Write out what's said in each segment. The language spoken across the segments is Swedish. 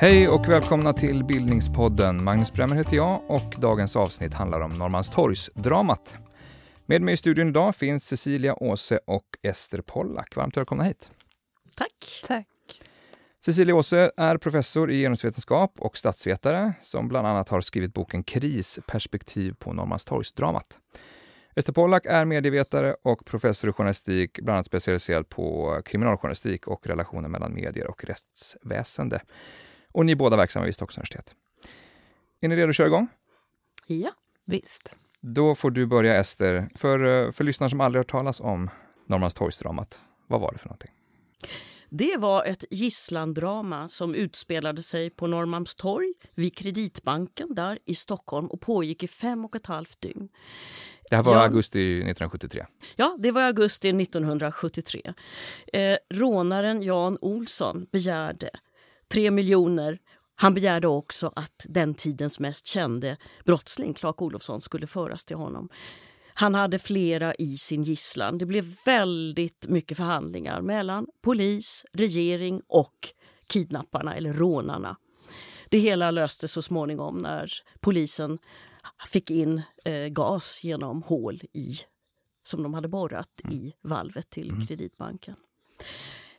Hej och välkomna till Bildningspodden. Magnus Bremmer heter jag och dagens avsnitt handlar om Norrmalmstorgsdramat. Med mig i studion idag finns Cecilia Åse och Ester Pollack. Varmt välkomna hit. Tack. Tack. Cecilia Åse är professor i genusvetenskap och statsvetare som bland annat har skrivit boken Kris, perspektiv på Norrmalmstorgsdramat. Ester Pollack är medievetare och professor i journalistik, bland annat specialiserad på kriminaljournalistik och relationer mellan medier och rättsväsende. Och ni är båda verksamma vid Stockholms universitet. Är ni redo att köra igång? Ja. Visst. Då får du börja Ester. För, för lyssnare som aldrig hört talas om Norrmalmstorgsdramat, vad var det för någonting? Det var ett gisslandrama som utspelade sig på Norrmalmstorg vid Kreditbanken där i Stockholm och pågick i fem och ett halvt dygn. Det här var Ja. augusti 1973. Ja, det var augusti 1973. Eh, rånaren Jan Olsson begärde 3 miljoner. Han begärde också att den tidens mest kände brottsling, Clark Olofsson, skulle föras till honom. Han hade flera i sin gisslan. Det blev väldigt mycket förhandlingar mellan polis, regering och kidnapparna eller rånarna. Det hela löstes så småningom när polisen fick in eh, gas genom hål i som de hade borrat i valvet till Kreditbanken.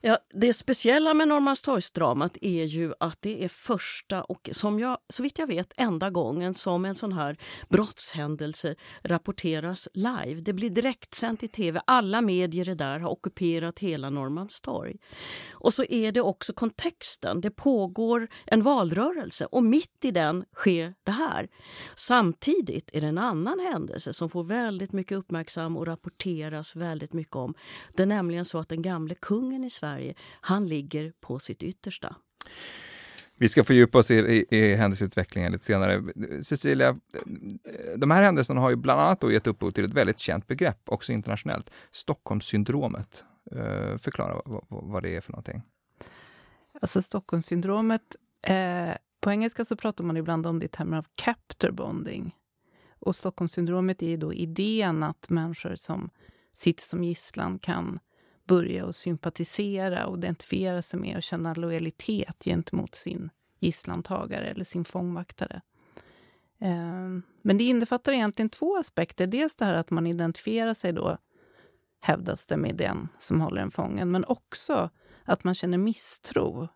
Ja, det speciella med Norrmalmstorgsdramat är ju att det är första och som jag, så vitt jag vet enda gången som en sån här brottshändelse rapporteras live. Det blir direktsänt i tv. Alla medier är där, har ockuperat hela Norrmalmstorg. Och så är det också kontexten. Det pågår en valrörelse och mitt i den sker det här. Samtidigt är det en annan händelse som får väldigt mycket uppmärksam och rapporteras väldigt mycket om. Det är nämligen så att den gamle kungen i Sverige, han ligger på sitt yttersta. Vi ska fördjupa oss i, i, i händelseutvecklingen lite senare. Cecilia, de här händelserna har ju bland annat då gett upphov till ett väldigt känt begrepp, också internationellt, Stockholmssyndromet. Uh, förklara vad det är för någonting. Alltså Stockholmssyndromet, eh, på engelska så pratar man ibland om det i termer av captor bonding. Och Stockholmssyndromet är ju då idén att människor som sitter som gisslan kan börja att sympatisera och identifiera sig med och känna lojalitet gentemot sin gisslantagare eller sin fångvaktare. Ehm, men det innefattar egentligen två aspekter. Dels det här att man identifierar sig då, hävdas det, med den som håller en fången, men också att man känner misstro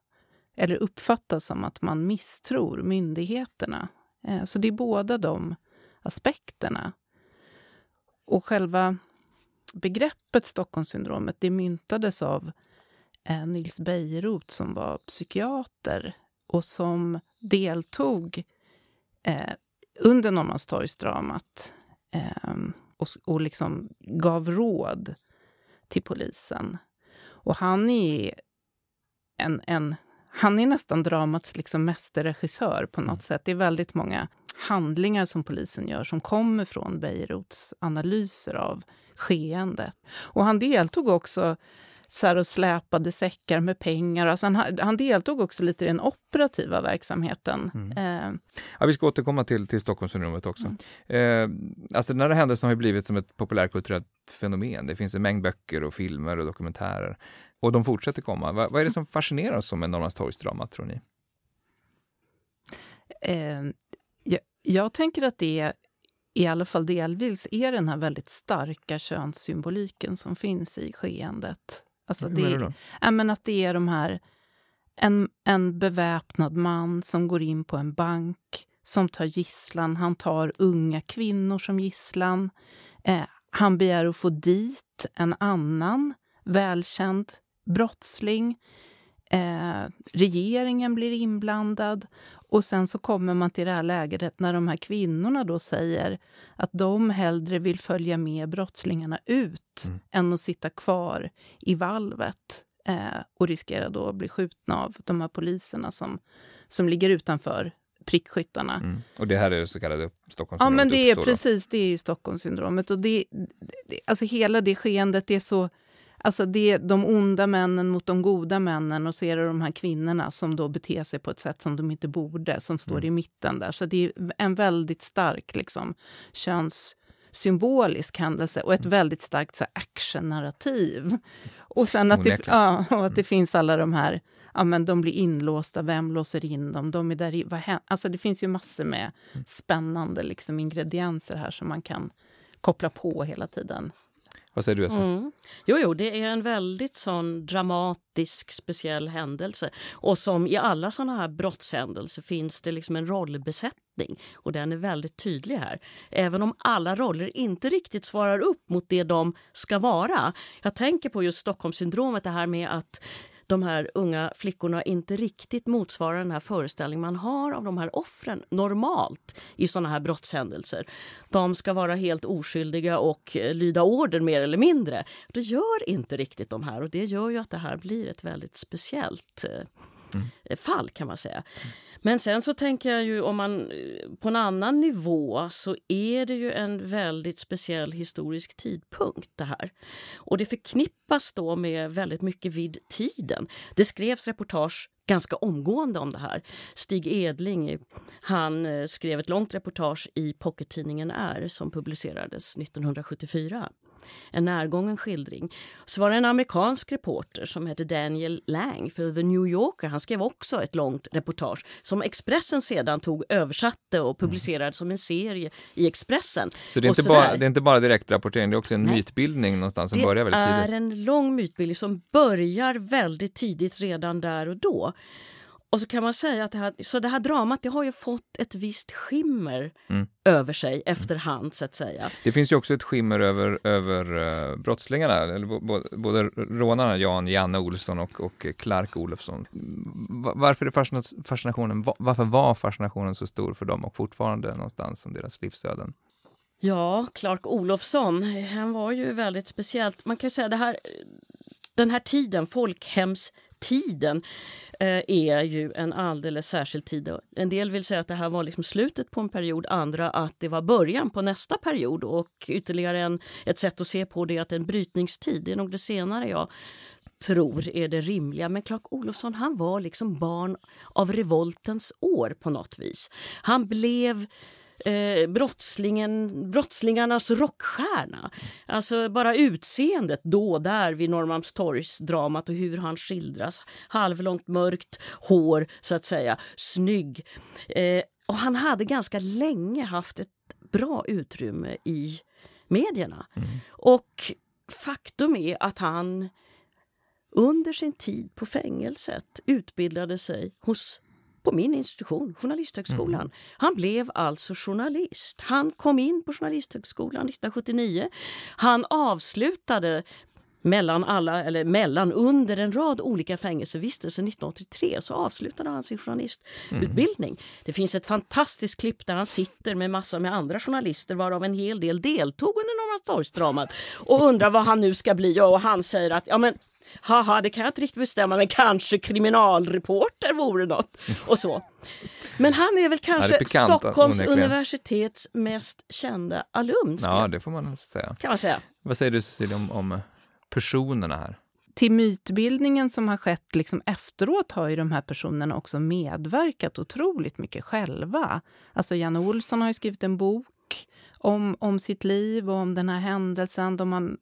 eller uppfattas som att man misstror myndigheterna. Ehm, så det är båda de aspekterna. Och själva begreppet Stockholmssyndromet det myntades av eh, Nils Bejerot som var psykiater och som deltog eh, under Norrmalmstorgsdramat eh, och, och liksom gav råd till polisen. Och han är en, en han är nästan dramats liksom mästerregissör på något sätt. Det är väldigt många handlingar som polisen gör som kommer från Beiruts analyser av skeendet. Och han deltog också så här och släpade säckar med pengar. Alltså han, han deltog också lite i den operativa verksamheten. Eh, Ja, vi ska återkomma till, till Stockholmssyndromet också. Eh, alltså den här händelsen har blivit som ett populärkulturellt fenomen. Det finns en mängd böcker och filmer och dokumentärer. Och de fortsätter komma. Va, vad är det som fascinerar oss med Norrmalmstorgsdramat, tror ni? Eh, jag, tänker att det i alla fall delvis är den här väldigt starka könssymboliken som finns i skeendet. Alltså Hur det, menar du då? Ja, men att det är de här... En, en beväpnad man som går in på en bank, som tar gisslan. Han tar unga kvinnor som gisslan. Eh, han begär att få dit en annan välkänd brottsling. Eh, regeringen blir inblandad. Och sen så kommer man till det här läget när de här kvinnorna då säger att de hellre vill följa med brottslingarna ut Mm. än att sitta kvar i valvet eh, och riskera då att bli skjutna av de här poliserna som, som ligger utanför prickskyttarna. Mm. Och det här är det så kallade Ja, Stockholmssyndromet men det är precis, det är ju Stockholmssyndromet. Och det, det, alltså hela det skeendet är så... Alltså det är de onda männen mot de goda männen och så är det de här kvinnorna som då beter sig på ett sätt som de inte borde, som står Mm. i mitten där. Så det är en väldigt stark liksom, symbolisk händelse och ett väldigt starkt actionnarrativ. Och sen att det, ja, och att det finns alla de här ja, men de blir inlåsta, vem låser in dem? De är där i, vad alltså det finns ju massor med spännande liksom, ingredienser här som man kan koppla på hela tiden. Vad säger du, Essa? Mm. Jo, jo, det är en väldigt sån dramatisk, speciell händelse. Och som i alla såna här brottshändelser finns det liksom en rollbesättning och den är väldigt tydlig här. Även om alla roller inte riktigt svarar upp mot det de ska vara. Jag tänker på just Stockholmssyndromet, det här med att de här unga flickorna inte riktigt motsvarar den här föreställningen man har av de här offren normalt i såna här brottshändelser. De ska vara helt oskyldiga och eh, lyda order mer eller mindre. Det gör inte riktigt de här och det gör ju att det här blir ett väldigt speciellt eh, mm. fall kan man säga. Men sen så tänker jag ju om man eh, på en annan nivå så är det ju en väldigt speciell historisk tidpunkt det här. Och det förknippas då med väldigt mycket vid tiden. Det skrevs reportage ganska omgående om det här. Stig Edling han eh, skrev ett långt reportage i pockettidningen R som publicerades 1974 en närgången skildring. Så var det en amerikansk reporter som hette Daniel Lang för The New Yorker. Han skrev också ett långt reportage som Expressen sedan tog, översatte och publicerade mm. som en serie i Expressen. Så det är, inte bara, det är inte bara direktrapportering, det är också en Nej. mytbildning någonstans som det börjar väldigt tidigt? Det är en lång mytbildning som börjar väldigt tidigt redan där och då. Och så kan man säga att det här, så det här dramat det har ju fått ett visst skimmer mm. över sig efterhand så att säga. Det finns ju också ett skimmer över, över uh, brottslingarna, eller både, både rånarna Jan Janne Olsson och, och Clark Olofsson. Varför är fascinationen, varför var fascinationen så stor för dem och fortfarande någonstans som deras livsöden? Ja, Clark Olofsson, han var ju väldigt speciellt. Man kan ju säga det här, den här tiden, folkhemstiden, Eh, är ju en alldeles särskild tid. En del vill säga att det här var liksom slutet på en period, andra att det var början på nästa period och ytterligare en, ett sätt att se på det är att en brytningstid, det är nog det senare jag tror är det rimliga. Men Clark Olofsson han var liksom barn av revoltens år på något vis. Han blev eh, brottslingen, brottslingarnas rockstjärna. Alltså bara utseendet då där vid Norrmalmstorgsdramat och hur han skildras. Halvlångt mörkt hår så att säga, snygg. Eh, och han hade ganska länge haft ett bra utrymme i medierna. Mm. Och faktum är att han under sin tid på fängelset utbildade sig hos på min institution, Journalisthögskolan. Mm. Han blev alltså journalist. Han kom in på Journalisthögskolan 1979. Han avslutade mellan alla, eller mellan, under en rad olika fängelsevistelser 1983 så avslutade han sin journalistutbildning. Mm. Det finns ett fantastiskt klipp där han sitter med massor med andra journalister varav en hel del deltog under Norrmalmstorgsdramat och undrar vad han nu ska bli och han säger att ja men haha, det kan jag inte riktigt bestämma, men kanske kriminalreporter vore något. Och så. Men han är väl kanske ja, är pikant, Stockholms universitets mest kända alumn. Ja, det får man säga. Kan man säga. Vad säger du Cecilia om, om personerna här? till mytbildningen som har skett liksom efteråt har ju de här personerna också medverkat otroligt mycket själva. Alltså Janne Olsson har ju skrivit en bok om, om sitt liv och om den här händelsen. De har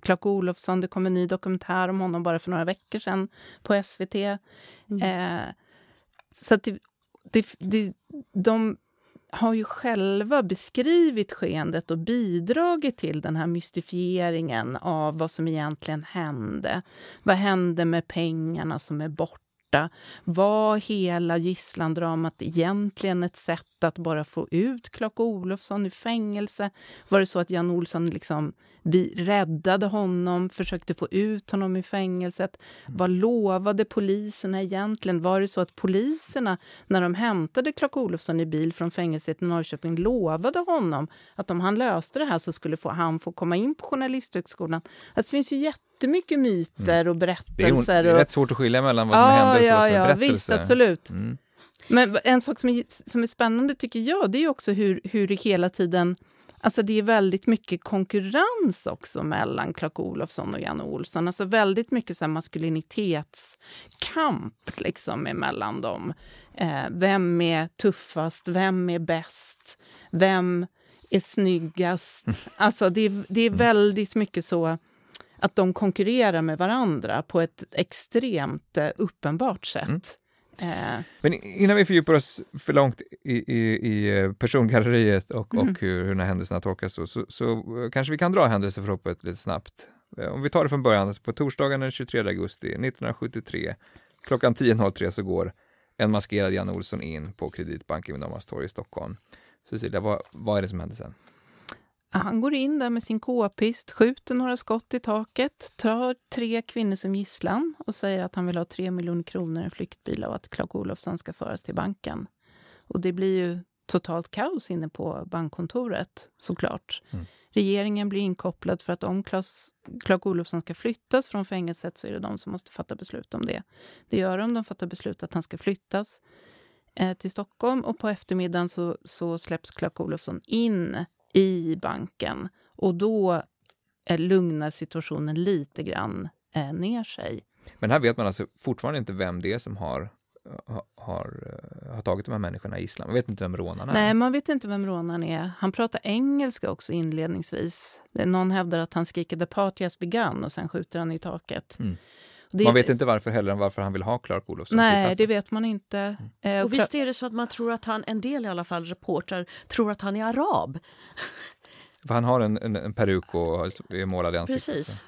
Clark Olofsson, det kom en ny dokumentär om honom bara för några veckor sedan på SVT. Mm. Eh, så det, det, det, de har ju själva beskrivit skeendet och bidragit till den här mystifieringen av vad som egentligen hände. Vad hände med pengarna som är borta? Borta. Var hela gisslandramat egentligen ett sätt att bara få ut Clark Olofsson ur fängelse? Var det så att Jan Olsson liksom räddade honom, försökte få ut honom ur fängelset? Vad lovade poliserna egentligen? Var det så att poliserna, när de hämtade Clark Olofsson i bil från fängelset i Norrköping, lovade honom att om han löste det här så skulle få, han få komma in på Journalisthögskolan? Alltså, det finns ju jätte jättemycket myter och berättelser. Det är, det är rätt svårt att skilja mellan vad som ja, är händelse och vad som är berättelse. Visst, absolut. Mm. Men en sak som är, som är spännande tycker jag, det är också hur, hur det hela tiden Alltså det är väldigt mycket konkurrens också mellan Clark Olofsson och Janne Olsson. Alltså väldigt mycket så maskulinitetskamp liksom emellan dem. Eh, vem är tuffast? Vem är bäst? Vem är snyggast. Alltså det, det är väldigt mycket så att de konkurrerar med varandra på ett extremt eh, uppenbart sätt. Mm. Eh. Men innan vi fördjupar oss för långt i, i, i eh, persongalleriet och, mm. och hur, hur den här händelserna tolkas så, så, så, kanske vi kan dra händelseförloppet lite snabbt. Om vi tar det från början, alltså på torsdagen den 23 augusti 1973 klockan 10.03 så går en maskerad Jan Olsson in på Kreditbanken vid Norrmalmstorg i Stockholm. Cecilia, vad, vad är det som händer sen? Han går in där med sin k-pist, skjuter några skott i taket, tar tre kvinnor som gisslan och säger att han vill ha tre miljoner kronor i en flyktbil och att Clark Olofsson ska föras till banken. Och det blir ju totalt kaos inne på bankkontoret, såklart. Mm. Regeringen blir inkopplad för att om Clark Olofsson ska flyttas från fängelset så är det de som måste fatta beslut om det. Det gör de. De fattar beslut att han ska flyttas eh, till Stockholm och på eftermiddagen så, så släpps Clark Olofsson in i banken. Och då eh, lugnar situationen lite grann eh, ner sig. Men här vet man alltså fortfarande inte vem det är som har har, eh, har tagit de här människorna i Island. Man vet inte vem rånaren är. Nej, man vet inte vem rånaren är. Han pratar engelska också inledningsvis. Någon hävdar att han skriker “the party has begun” och sen skjuter han i taket. Mm. Det, man vet inte varför heller varför han vill ha Clark Olofsson. Nej, det vet man inte. Mm. Och visst är det så att man tror att han, en del i alla fall reportrar, tror att han är arab. För han har en, en, en peruk och är målad i ansiktet. Precis.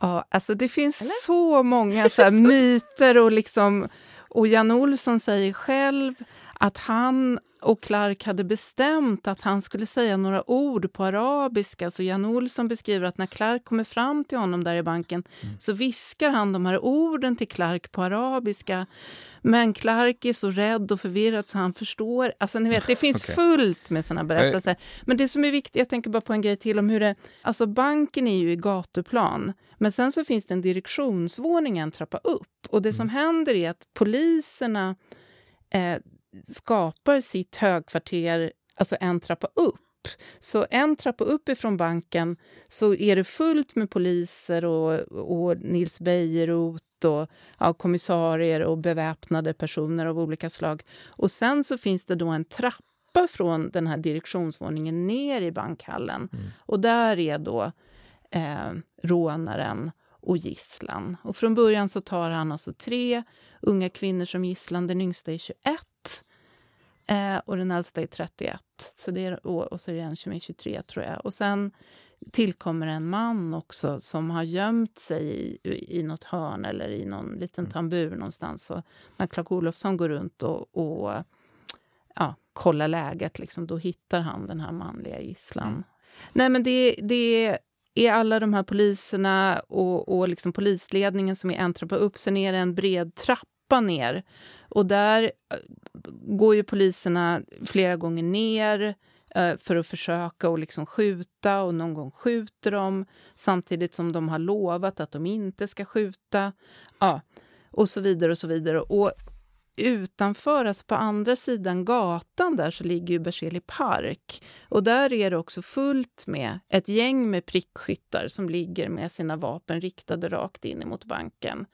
Ja, alltså det finns Eller? så många så myter och liksom... Och Jan Olsson säger själv att han och Clark hade bestämt att han skulle säga några ord på arabiska. Så Jan Olsson beskriver att när Clark kommer fram till honom där i banken mm. så viskar han de här orden till Clark på arabiska. Men Clark är så rädd och förvirrad så han förstår. Alltså ni vet, det finns okay. fullt med såna berättelser. Men det som är viktigt, jag tänker bara på en grej till om hur det... Alltså banken är ju i gatuplan, men sen så finns det en direktionsvåning en trappa upp. Och det som mm. händer är att poliserna eh, skapar sitt högkvarter, alltså en trappa upp. Så en trappa upp ifrån banken så är det fullt med poliser och, och Nils Bejerot och ja, kommissarier och beväpnade personer av olika slag. Och sen så finns det då en trappa från den här direktionsvåningen ner i bankhallen. Mm. Och där är då eh, rånaren och gisslan. Och från början så tar han alltså tre unga kvinnor som gisslan. Den yngsta är 21 eh, och den äldsta är 31. Så det är, och, och så är det en som är 23, tror jag. Och sen tillkommer en man också som har gömt sig i, i något hörn eller i någon liten mm. tambur någonstans. Så när Clark Olofsson går runt och, och ja, kollar läget, liksom, då hittar han den här manliga gisslan. Mm. Nej, men det, det är alla de här poliserna och, och liksom polisledningen som är en trappa upp. Sen är det en bred trappa ner. Och där eh, går ju poliserna flera gånger ner eh, för att försöka och liksom skjuta och någon gång skjuter de samtidigt som de har lovat att de inte ska skjuta. Ja, och så vidare och så vidare. Och utanför, alltså på andra sidan gatan där, så ligger ju Berzelii park. Och där är det också fullt med ett gäng med prickskyttar som ligger med sina vapen riktade rakt in mot banken.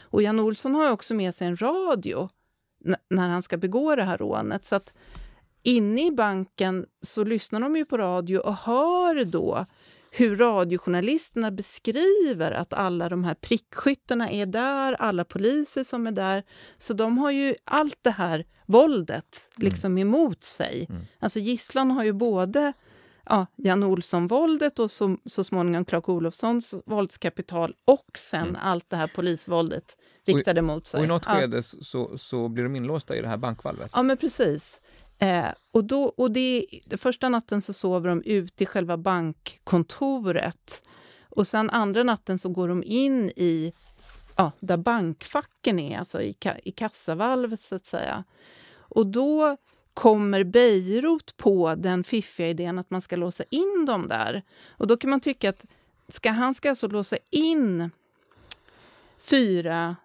Och Jan Olsson har också med sig en radio när han ska begå det här rånet. Så att inne i banken så lyssnar de ju på radio och hör då hur radiojournalisterna beskriver att alla de här prickskyttarna är där, alla poliser som är där. Så de har ju allt det här våldet liksom mm. emot sig. Mm. Alltså gisslan har ju både ja, Jan Olsson-våldet och så, så småningom Clark Olofssons våldskapital och sen mm. allt det här polisvåldet riktade mot sig. Och i något skede så, så blir de inlåsta i det här bankvalvet? Ja, men precis. Eh, och då, och det, första natten så sover de ute i själva bankkontoret. Och sen andra natten så går de in i ja, där bankfacken är, alltså i, i kassavalvet så att säga. Och då kommer Beirut på den fiffiga idén att man ska låsa in dem där. Och då kan man tycka att ska han ska alltså låsa in fyra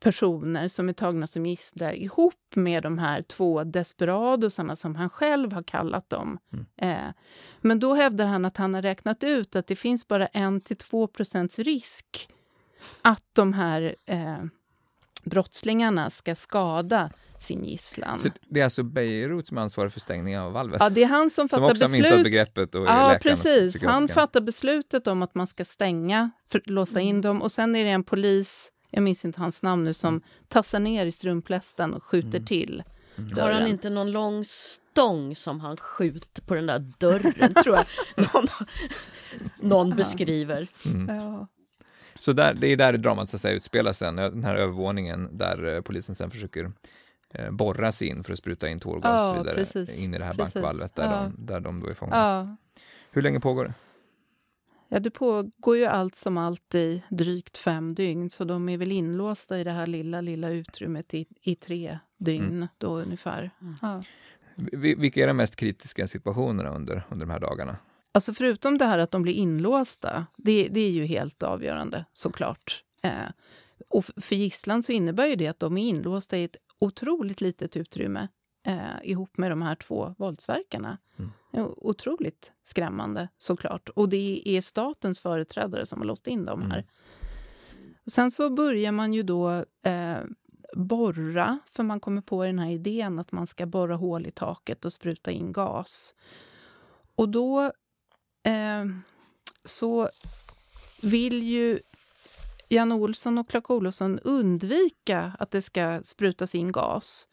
personer som är tagna som gisslan ihop med de här två desperadosarna som han själv har kallat dem. Mm. Eh, men då hävdar han att han har räknat ut att det finns bara 1-2 procents risk att de här eh, brottslingarna ska skada sin gisslan. Så det är alltså Beirut som är ansvarig för stängningen av valvet? Ja, det är han som som fattar har myntat beslut. begreppet och Ja, precis. Han fattar beslutet om att man ska stänga, för, låsa in dem och sen är det en polis, jag minns inte hans namn nu, som tassar ner i strumplästen och skjuter till. Har han dörren. inte någon lång stång som han skjuter på den där dörren, tror jag någon, någon beskriver. Ja. Så där, det är där dramat så att säga, utspelar sig, den här övervåningen där eh, polisen sen försöker eh, borra sig in för att spruta in tårgas Ja, vidare precis. in i det här Precis. bankvalvet där, Ja. de, där de då är fångade. Ja. Hur länge pågår det? Ja, det pågår ju allt som allt i drygt fem dygn, så de är väl inlåsta i det här lilla, lilla utrymmet i, i tre dygn Mm. då ungefär. Ja. Vi- Vilka är de mest kritiska situationerna under, under de här dagarna? Alltså förutom det här att de blir inlåsta, det, det är ju helt avgörande såklart. Eh, och för gisslan så innebär ju det att de är inlåsta i ett otroligt litet utrymme eh, ihop med de här två våldsverkarna. Mm. Otroligt skrämmande såklart. Och det är statens företrädare som har låst in dem här. Mm. Och sen så börjar man ju då eh, borra, för man kommer på den här idén att man ska borra hål i taket och spruta in gas. Och då eh, så vill ju Jan Olsson och Clark Olofsson undvika att det ska sprutas in gas.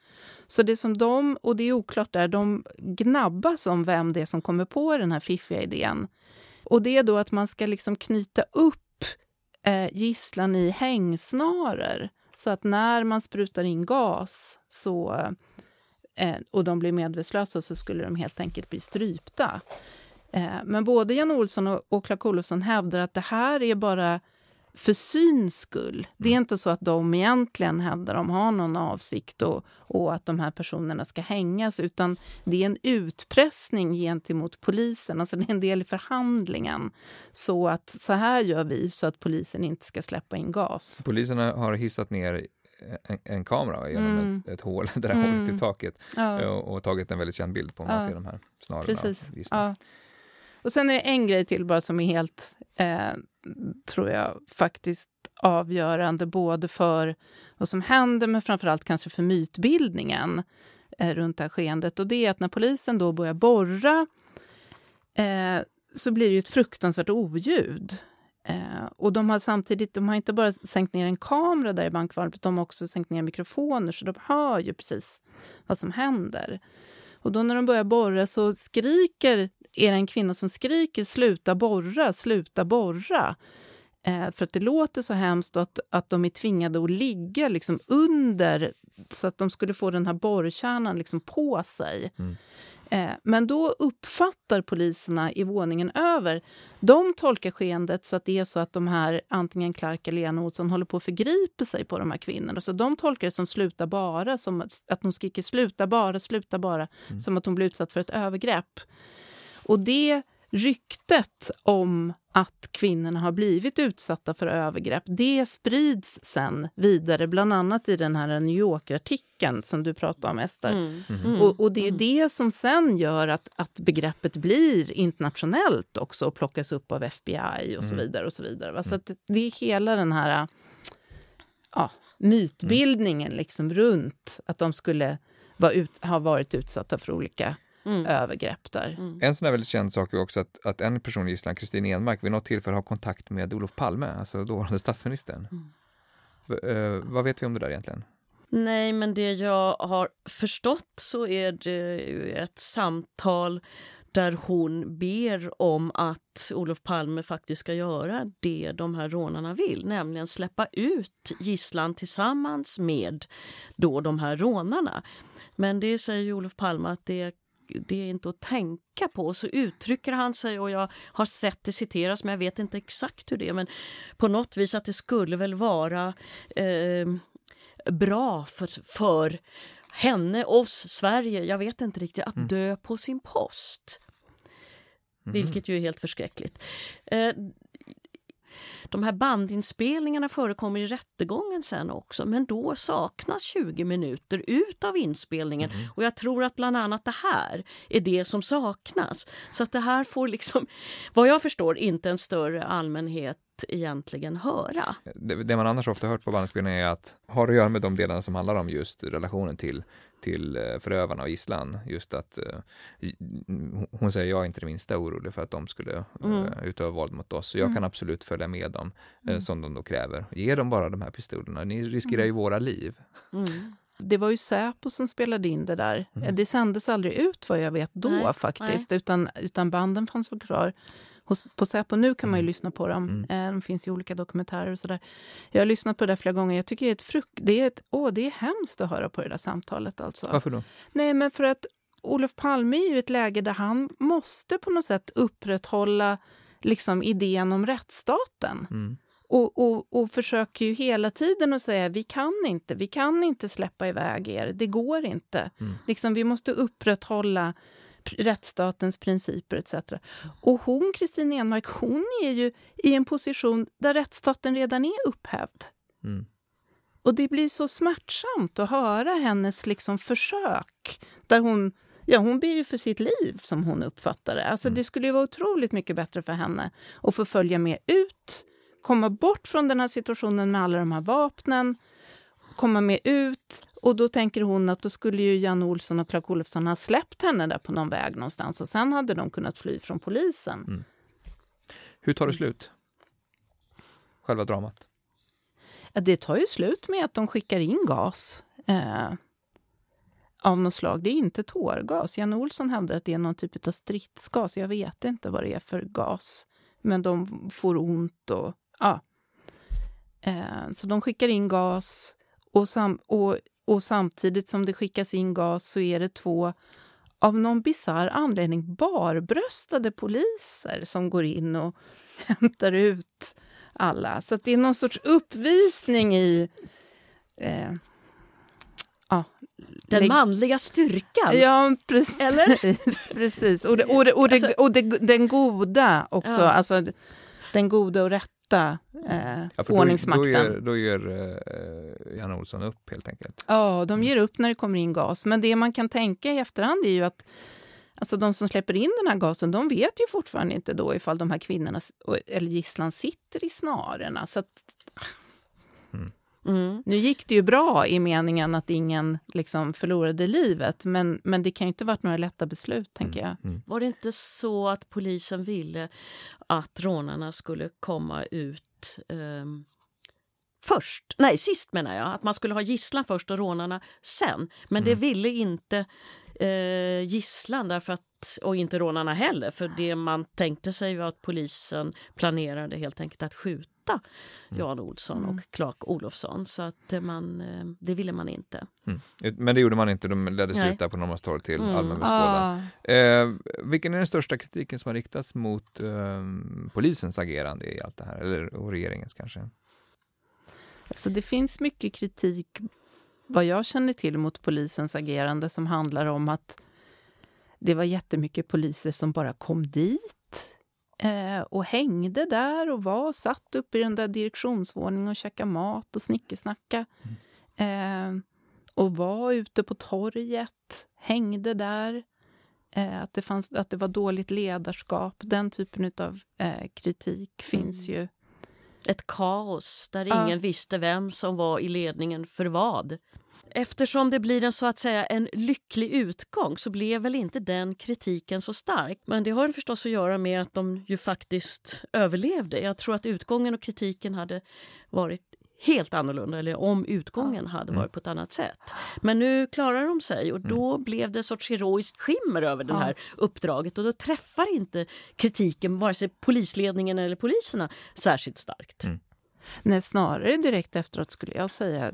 Så det som de, och det är oklart där, de gnabbas om vem det är som kommer på den här fiffiga idén. Och det är då att man ska liksom knyta upp eh, gisslan i hängsnaror så att när man sprutar in gas så, eh, och de blir medvetslösa så skulle de helt enkelt bli strypta. Eh, men både Jan Olsson och, och Clark Olofsson hävdar att det här är bara för syns skull. Det är inte så att de egentligen hävdar de har någon avsikt och, och att de här personerna ska hängas, utan det är en utpressning gentemot polisen. Alltså det är en del i förhandlingen. Så att så här gör vi så att polisen inte ska släppa in gas. Poliserna har hissat ner en, en kamera genom Mm. ett, ett hål, det där Mm. hålet i taket Ja. och, och tagit en väldigt känd bild på om man Ja. ser de här snarorna. Precis. Ja. Och sen är det en grej till bara som är helt, eh, tror jag, faktiskt avgörande både för vad som händer men framförallt kanske för mytbildningen eh, runt det här skeendet. Och det är att när polisen då börjar borra eh, så blir det ju ett fruktansvärt oljud. Eh, och de har samtidigt, de har inte bara sänkt ner en kamera där i bankvalvet, de har också sänkt ner mikrofoner så de hör ju precis vad som händer. Och då när de börjar borra så skriker, är det en kvinna som skriker sluta borra, sluta borra. Eh, för att det låter så hemskt att, att de är tvingade att ligga liksom under så att de skulle få den här borrkärnan liksom på sig. Mm. Eh, men då uppfattar poliserna i våningen över, de tolkar skeendet så att det är så att de här, antingen Clark eller Lena Olsson, håller på att förgripa sig på de här kvinnorna. Så de tolkar det som sluta bara, som att de skriker sluta bara, sluta bara, som att hon blir utsatt för ett övergrepp. Och det ryktet om att kvinnorna har blivit utsatta för övergrepp, det sprids sen vidare, bland annat i den här New Yorker-artikeln som du pratade om, Ester. Mm. Mm. Och, och det är det som sen gör att, att begreppet blir internationellt också och plockas upp av FBI och så vidare. och Så vidare. va? Så det är hela den här ja, mytbildningen liksom runt att de skulle vara ut, ha varit utsatta för olika Mm. övergrepp där. En sån här väldigt känd sak är också att, att en person i gisslan, Kristin Enmark, vid något tillfälle har kontakt med Olof Palme, alltså dåvarande statsministern. Mm. V- eh, vad vet vi om det där egentligen? Nej, men det jag har förstått så är det ju ett samtal där hon ber om att Olof Palme faktiskt ska göra det de här rånarna vill, nämligen släppa ut gisslan tillsammans med då de här rånarna. Men det säger ju Olof Palme att det det är inte att tänka på. Så uttrycker han sig och jag har sett det citeras men jag vet inte exakt hur det är. Men på något vis att det skulle väl vara eh, bra för, för henne, oss, Sverige, jag vet inte riktigt, att dö på sin post. Vilket ju är helt förskräckligt. Eh, de här bandinspelningarna förekommer i rättegången sen också men då saknas 20 minuter ut av inspelningen och jag tror att bland annat det här är det som saknas. Så att det här får liksom, vad jag förstår, inte en större allmänhet egentligen höra. Det, det man annars ofta hört på bandinspelningar är att har att göra med de delarna som handlar om just relationen till till eh, förövarna och gisslan. Just att uh, hon säger jag är inte det minsta orolig för att de skulle uh, mm. utöva våld mot oss. Så jag mm. kan absolut följa med dem uh, mm. som de då kräver. Ge dem bara de här pistolerna, ni riskerar ju mm. våra liv. Mm. Det var ju Säpo som spelade in det där. Mm. Det sändes aldrig ut vad jag vet då nej, faktiskt, nej. Utan, utan banden fanns väl kvar. Hos, på Säpo nu kan man ju mm. lyssna på dem. Mm. Eh, de finns i olika dokumentärer och sådär. Jag har lyssnat på det flera gånger. Jag tycker det är ett frukt... Det är, ett, åh, det är hemskt att höra på det där samtalet alltså. Varför då? Nej, men för att Olof Palme är ju i ett läge där han måste på något sätt upprätthålla liksom, idén om rättsstaten. Mm. Och, och, och försöker ju hela tiden att säga vi kan inte, vi kan inte släppa iväg er, det går inte. Mm. Liksom, vi måste upprätthålla rättsstatens principer etc. Och hon, Kristin Enmark, hon är ju i en position där rättsstaten redan är upphävd. Mm. Och det blir så smärtsamt att höra hennes liksom försök där hon Ja, hon ber ju för sitt liv, som hon uppfattar det. Alltså, mm. Det skulle ju vara otroligt mycket bättre för henne att få följa med ut, komma bort från den här situationen med alla de här vapnen, komma med ut och då tänker hon att då skulle ju Jan Olsson och Clark Olofsson ha släppt henne där på någon väg någonstans och sen hade de kunnat fly från polisen. Mm. Hur tar det slut? Själva dramat? Ja, det tar ju slut med att de skickar in gas eh, av något slag. Det är inte tårgas. Jan Olsson hävdar att det är någon typ av stridsgas. Jag vet inte vad det är för gas. Men de får ont och ja. Eh, så de skickar in gas och, sam och och samtidigt som det skickas in gas så är det två av någon bizarr anledning barbröstade poliser som går in och hämtar ut alla. Så det är någon sorts uppvisning i... Eh, ja, den manliga styrkan? Ja, precis. Eller? precis. Och, det, och, det, och, det, alltså, och det, den goda också. Ja. Alltså, den goda och rätta eh, ja, ordningsmakten. Då, då, ger, då ger eh, Jan Olsson upp helt enkelt? Ja, de ger upp när det kommer in gas. Men det man kan tänka i efterhand är ju att Alltså de som släpper in den här gasen, de vet ju fortfarande inte då ifall de här kvinnorna eller gisslan sitter i snarorna. Så att, mm. Mm. Nu gick det ju bra i meningen att ingen liksom förlorade livet, men, men det kan ju inte varit några lätta beslut, tänker jag. Mm. Var det inte så att polisen ville att rånarna skulle komma ut um först, nej sist menar jag, att man skulle ha gisslan först och rånarna sen. Men mm. det ville inte eh, gisslan därför att, och inte rånarna heller, för det man tänkte sig var att polisen planerade helt enkelt att skjuta mm. Jan Olsson mm. och Clark Olofsson. Så att man, eh, det ville man inte. Mm. Men det gjorde man inte, de leddes Nej. ut där på Norrmalmstorg till mm. allmän beskådan. Ah. Eh, vilken är den största kritiken som har riktats mot eh, polisens agerande i allt det här, eller och regeringens kanske? Alltså det finns mycket kritik, vad jag känner till, mot polisens agerande som handlar om att det var jättemycket poliser som bara kom dit eh, och hängde där och var satt uppe i den där direktionsvåningen och käkade mat och snickesnacka. Mm. Eh, och var ute på torget, hängde där. Eh, att, det fanns, att det var dåligt ledarskap. Den typen av eh, kritik finns mm. ju ett kaos där ja. ingen visste vem som var i ledningen för vad. Eftersom det blir en så att säga en lycklig utgång så blev väl inte den kritiken så stark. Men det har förstås att göra med att de ju faktiskt överlevde. Jag tror att utgången och kritiken hade varit helt annorlunda eller om utgången hade mm. varit på ett annat sätt. Men nu klarar de sig och då mm. blev det ett sorts heroiskt skimmer över det här uppdraget och då träffar inte kritiken vare sig polisledningen eller poliserna särskilt starkt. Mm. Nej, snarare direkt efteråt skulle jag säga,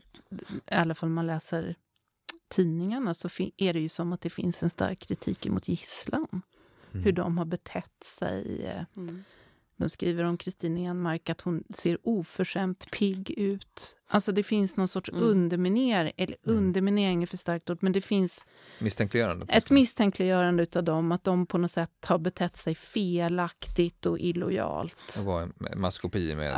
i alla fall om man läser tidningarna, så är det ju som att det finns en stark kritik mot gisslan. Mm. Hur de har betett sig. Eh, mm. De skriver om Kristin Enmark att hon ser oförskämt pigg ut. Alltså det finns någon sorts mm. underminering, eller mm. underminering är för starkt ord, men det finns misstänkliggörande ett misstänkliggörande av dem, att de på något sätt har betett sig felaktigt och illojalt. Och var en maskopi med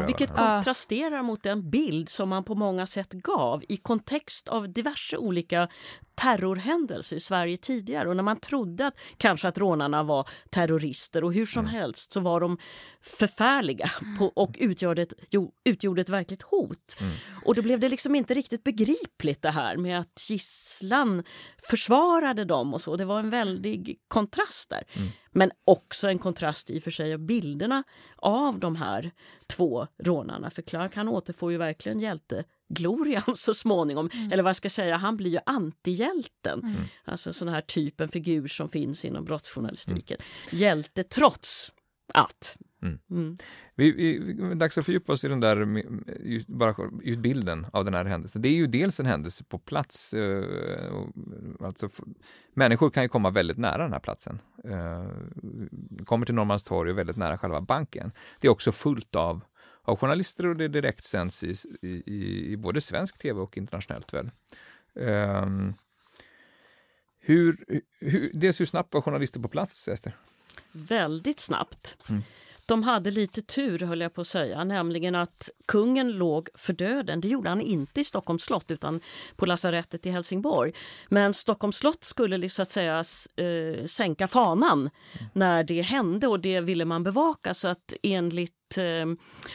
uh, Vilket kontrasterar uh. mot den bild som man på många sätt gav i kontext av diverse olika terrorhändelser i Sverige tidigare och när man trodde att kanske att rånarna var terrorister och hur som mm. helst så var de förfärliga på, och utgjorde ett, jo, utgjorde ett verkligt hot. Mm. Och då blev det liksom inte riktigt begripligt det här med att gisslan försvarade dem och så. Det var en väldig kontrast där. Mm. Men också en kontrast i och för sig av bilderna av de här två rånarna. För Clark han återfår ju verkligen hjälteglorian så småningom. Mm. Eller vad ska jag säga, han blir ju antihjälten. Mm. Alltså sån här typen figur som finns inom brottsjournalistiken. Mm. Hjälte trots att. Mm. Mm. Vi, vi, dags att fördjupa oss i den där just, bara, just bilden av den här händelsen. Det är ju dels en händelse på plats. Eh, alltså, människor kan ju komma väldigt nära den här platsen. Eh, kommer till Norrmalmstorg och väldigt nära själva banken. Det är också fullt av, av journalister och det direktsänds i, i, i både svensk tv och internationellt. väl. Eh, hur, hur, dels hur snabbt var journalister på plats, Ester? väldigt snabbt. Mm. De hade lite tur, höll jag på att säga, nämligen att kungen låg för döden. Det gjorde han inte i Stockholms slott utan på lasarettet i Helsingborg. Men Stockholms slott skulle så att säga äh, sänka fanan när det hände och det ville man bevaka så att enligt eh,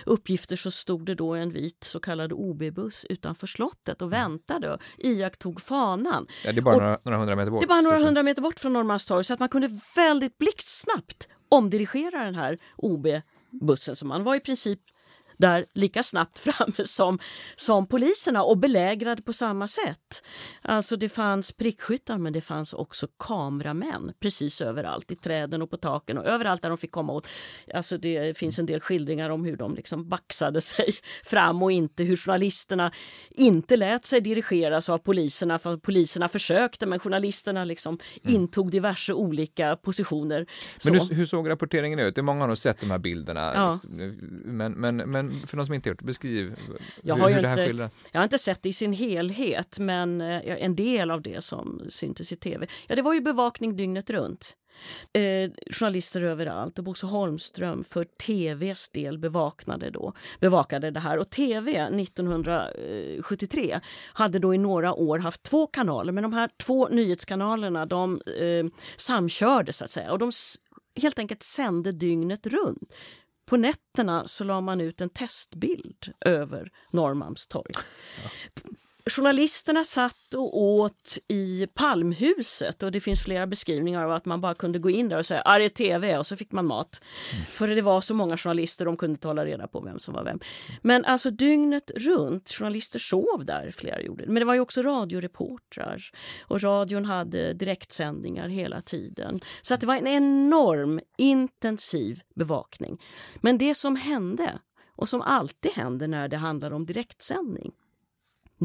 uppgifter så stod det då en vit så kallad OB-buss utanför slottet och väntade och iakttog fanan. Ja, det är bara några, några, hundra meter bort. Det är bara några hundra meter bort från Norrmalmstorg så att man kunde väldigt blixtsnabbt omdirigera den här OB-bussen. Så man var i princip där lika snabbt framme som, som poliserna och belägrade på samma sätt. Alltså det fanns prickskyttar men det fanns också kameramän precis överallt, i träden och på taken och överallt där de fick komma åt. Alltså det finns en del skildringar om hur de liksom baxade sig fram och inte hur journalisterna inte lät sig dirigeras av poliserna för poliserna försökte men journalisterna liksom mm. intog diverse olika positioner. Men hur, hur, såg rapporteringen ut? Det är många har nog sett de här bilderna. Ja. Men, men, men för de som inte gjort beskriv jag har hur, hur det här inte, skildrar. Jag har inte sett det i sin helhet, men eh, en del av det som syntes i tv. Ja, det var ju bevakning dygnet runt. Eh, journalister överallt och Bosse Holmström för tvs del bevakade, då, bevakade det här. Och tv 1973 hade då i några år haft två kanaler men de här två nyhetskanalerna de eh, samkörde så att säga och de helt enkelt sände dygnet runt. På nätterna så la man ut en testbild över Norrmalmstorg. Ja. Journalisterna satt och åt i Palmhuset och det finns flera beskrivningar av att man bara kunde gå in där och säga arg TV och så fick man mat. Mm. För det var så många journalister, de kunde inte hålla reda på vem som var vem. Men alltså dygnet runt, journalister sov där, flera gjorde Men det var ju också radioreportrar och radion hade direktsändningar hela tiden. Så att det var en enorm intensiv bevakning. Men det som hände och som alltid händer när det handlar om direktsändning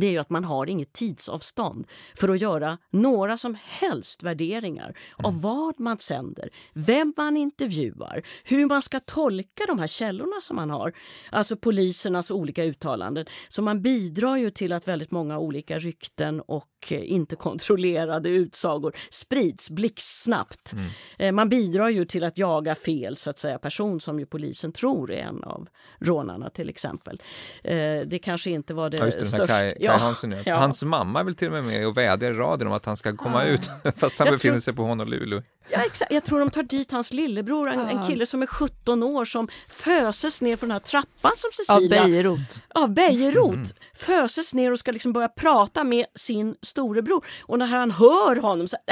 det är ju att man har inget tidsavstånd för att göra några som helst värderingar mm. av vad man sänder, vem man intervjuar, hur man ska tolka de här källorna som man har, alltså polisernas olika uttalanden. Så man bidrar ju till att väldigt många olika rykten och eh, inte kontrollerade utsagor sprids blixtsnabbt. Mm. Eh, man bidrar ju till att jaga fel så att säga person som ju polisen tror är en av rånarna till exempel. Eh, det kanske inte var det, ja, det största ja. Hansen ja. Hans mamma är väl till och med med och vädjar i radion om att han ska komma ah. ut fast han jag befinner tror... sig på Honolulu. Ja, exakt. Jag tror de tar dit hans lillebror, en, ah. en kille som är 17 år som föses ner från den här trappan som Cecilia... Av Bejerot. Av Bejerot. Mm. Föses ner och ska liksom börja prata med sin storebror. Och när han hör honom så...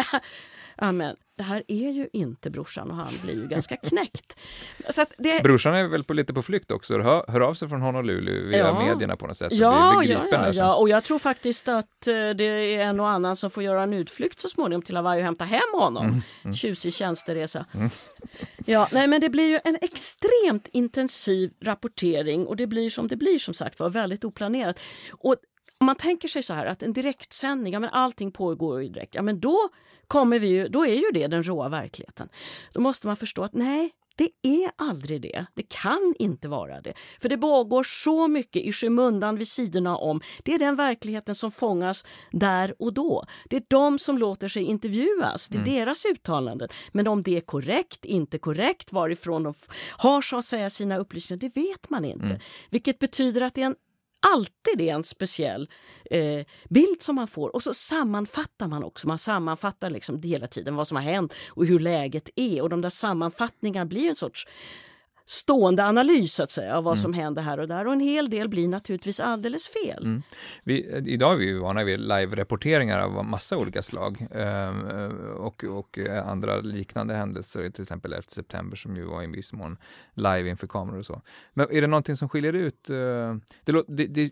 Ja, men det här är ju inte brorsan och han blir ju ganska knäckt. Så det... Brorsan är väl på, lite på flykt också, hör, hör av sig från Honolulu via ja. medierna på något sätt. Ja, ja, ja, ja, och jag tror faktiskt att eh, det är en och annan som får göra en utflykt så småningom till Hawaii och hämta hem honom. Mm, mm. Tjusig tjänsteresa. Mm. Ja, nej, men det blir ju en extremt intensiv rapportering och det blir som det blir som sagt var väldigt oplanerat. Och om man tänker sig så här att en direktsändning, ja men allting pågår ju direkt, ja men då kommer vi ju, då är ju det den råa verkligheten. Då måste man förstå att nej, det är aldrig det. Det kan inte vara det. För det pågår så mycket i skymundan vid sidorna om. Det är den verkligheten som fångas där och då. Det är de som låter sig intervjuas. Det är mm. deras uttalanden. Men om det är korrekt, inte korrekt, varifrån de har så att säga sina upplysningar, det vet man inte. Mm. Vilket betyder att det är en alltid är en speciell eh, bild som man får. Och så sammanfattar man också. Man sammanfattar liksom hela tiden vad som har hänt och hur läget är. Och de där sammanfattningarna blir en sorts stående analys så att säga, av vad mm. som händer här och där. Och en hel del blir naturligtvis alldeles fel. Mm. Vi, idag är vi vana vid live-rapporteringar av massa olika slag eh, och, och andra liknande händelser, till exempel 11 september som ju var i viss mån live inför kameror och så. Men är det någonting som skiljer ut? Eh, det, det, det,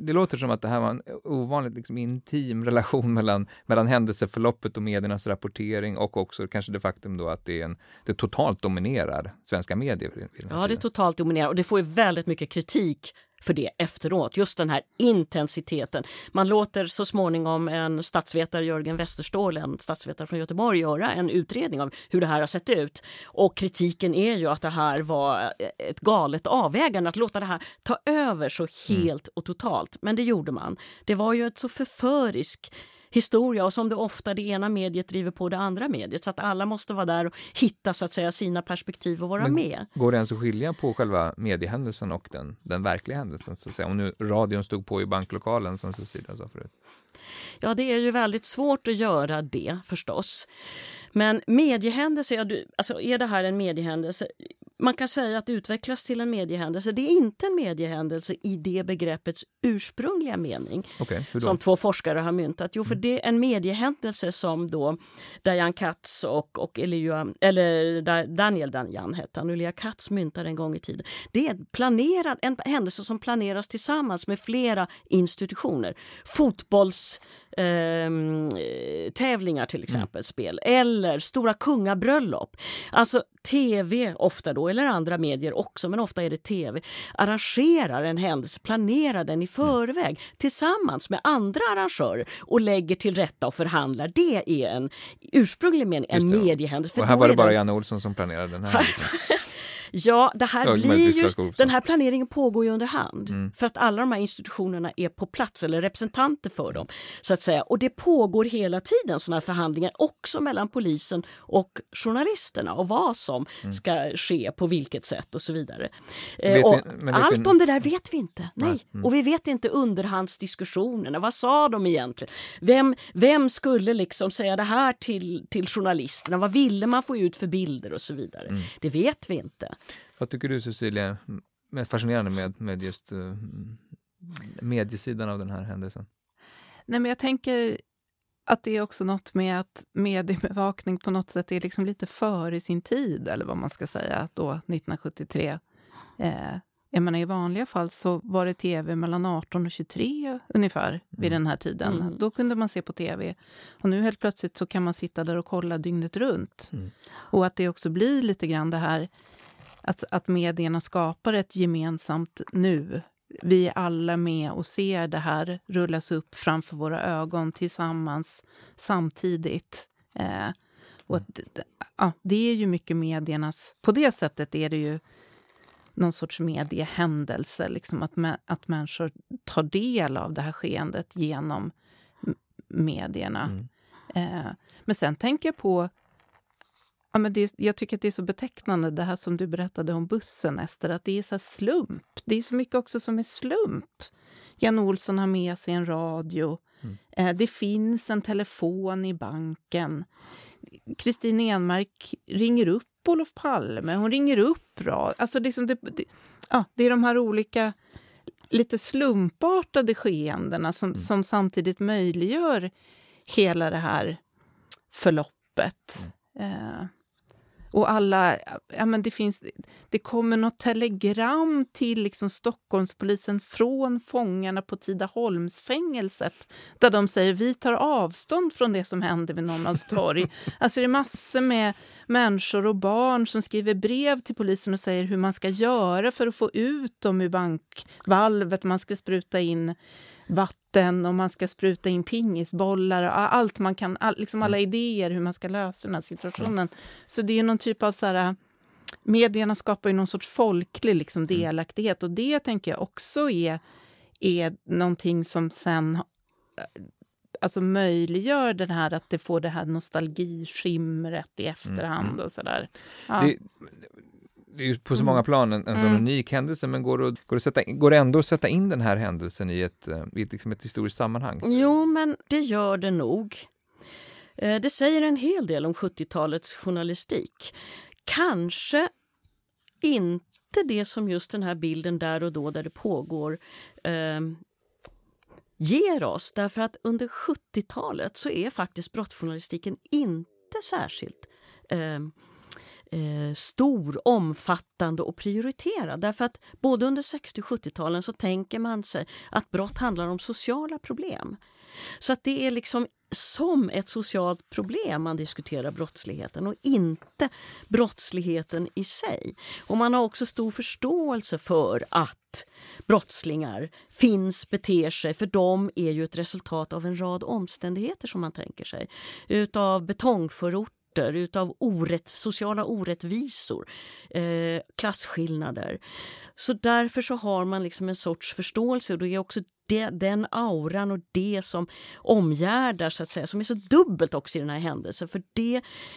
det, låter som att det här var en ovanligt liksom, intim relation mellan, mellan händelseförloppet och mediernas rapportering och också kanske det faktum då att det, är en, det totalt dominerar svenska medier Ja, det är totalt dominerar och det får ju väldigt mycket kritik för det efteråt. Just den här intensiteten. Man låter så småningom en statsvetare, Jörgen Westerståhl, en statsvetare från Göteborg, göra en utredning av hur det här har sett ut. Och kritiken är ju att det här var ett galet avvägande, att låta det här ta över så helt mm. och totalt. Men det gjorde man. Det var ju ett så förförisk historia och som det ofta det ena mediet driver på det andra mediet. Så att alla måste vara där och hitta så att säga sina perspektiv och vara Men med. Går det ens att skilja på själva mediehändelsen och den, den verkliga händelsen? Så att säga? Om nu radion stod på i banklokalen som Cecilia sa förut. Ja, det är ju väldigt svårt att göra det förstås. Men mediehändelse, alltså är det här en mediehändelse? Man kan säga att det utvecklas till en mediehändelse. Det är inte en mediehändelse i det begreppets ursprungliga mening okay, som två forskare har myntat. Jo, för mm. det är en mediehändelse som då Diane Katz och, och Elia, eller Daniel Danjan hette han, Elia Katz myntade en gång i tiden. Det är en, planerad, en händelse som planeras tillsammans med flera institutioner. Fotbolls eh, tävlingar till exempel, mm. spel, eller stora kungabröllop. Alltså tv ofta då, eller andra medier också, men ofta är det tv, arrangerar en händelse, planerar den i mm. förväg mm. tillsammans med andra arrangörer och lägger till rätta och förhandlar. Det är en ursprunglig mening, en mediehändelse. Och här var det bara Janne Olsson som planerade den här Ja, det här blir ju, den här planeringen pågår ju under hand. Mm. För att alla de här institutionerna är på plats, eller representanter för dem. så att säga. Och det pågår hela tiden sådana här förhandlingar, också mellan polisen och journalisterna och vad som mm. ska ske, på vilket sätt och så vidare. Eh, och allt om det där vet vi inte. Nej. Mm. Och vi vet inte underhandsdiskussionerna. Vad sa de egentligen? Vem, vem skulle liksom säga det här till, till journalisterna? Vad ville man få ut för bilder och så vidare? Mm. Det vet vi inte. Vad tycker du Cecilia, mest fascinerande med, med just uh, mediesidan av den här händelsen? Nej, men jag tänker att det är också något med att mediebevakning på något sätt är liksom lite före sin tid, eller vad man ska säga, då 1973. Eh, jag menar, I vanliga fall så var det tv mellan 18 och 23 ungefär vid mm. den här tiden. Mm. Då kunde man se på tv. Och nu helt plötsligt så kan man sitta där och kolla dygnet runt. Mm. Och att det också blir lite grann det här att, att medierna skapar ett gemensamt nu. Vi är alla med och ser det här rullas upp framför våra ögon tillsammans samtidigt. Eh, och att, ja, det är ju mycket mediernas... På det sättet är det ju någon sorts mediehändelse, liksom att, att människor tar del av det här skeendet genom medierna. Mm. Eh, men sen tänker jag på Ja, men det, jag tycker att det är så betecknande, det här som du berättade om bussen, Ester, att det är så slump. Det är så mycket också som är slump. Jan Olsson har med sig en radio. Mm. Eh, det finns en telefon i banken. Kristin Enmark ringer upp Olof Palme, hon ringer upp rad. Alltså liksom det, det, ja, det är de här olika lite slumpartade skeendena som, mm. som samtidigt möjliggör hela det här förloppet. Mm. Eh, och alla, ja men det finns, det kommer något telegram till liksom Stockholmspolisen från fångarna på Tidaholmsfängelset där de säger vi tar avstånd från det som händer vid Norrmalmstorg. alltså det är massor med människor och barn som skriver brev till polisen och säger hur man ska göra för att få ut dem ur bankvalvet. Man ska spruta in vatten och man ska spruta in pingisbollar och allt man kan, all, liksom alla mm. idéer hur man ska lösa den här situationen. Så det är någon typ av så här, medierna skapar ju någon sorts folklig liksom, mm. delaktighet och det tänker jag också är, är någonting som sen alltså möjliggör den här att det får det här nostalgiskimret i efterhand mm. och sådär. Ja. Det, det är ju på så många plan en, en sån Mm. unik händelse, men går det, att- går, det sätta, går det ändå att sätta in den här händelsen i ett, eh, i ett, liksom ett historiskt sammanhang? Jo, men det gör det nog. Eh, Det säger en hel del om 70-talets journalistik. Kanske inte det som just den här bilden där och då där det pågår eh, ger oss. Därför att under 70-talet så är faktiskt brottsjournalistiken inte särskilt eh, eh, stor, omfattande och prioriterad. Därför att både under 60 och 70-talen så tänker man sig att brott handlar om sociala problem. Så att det är liksom som ett socialt problem man diskuterar brottsligheten och inte brottsligheten i sig. Och man har också stor förståelse för att brottslingar finns, beter sig, för de är ju ett resultat av en rad omständigheter som man tänker sig. Utav orter utav orätt, sociala orättvisor, eh, klasskillnader. Så därför så har man liksom en sorts förståelse och det är också det, den auran och det som omgärdar, så att säga, som är så dubbelt också i den här händelsen. För det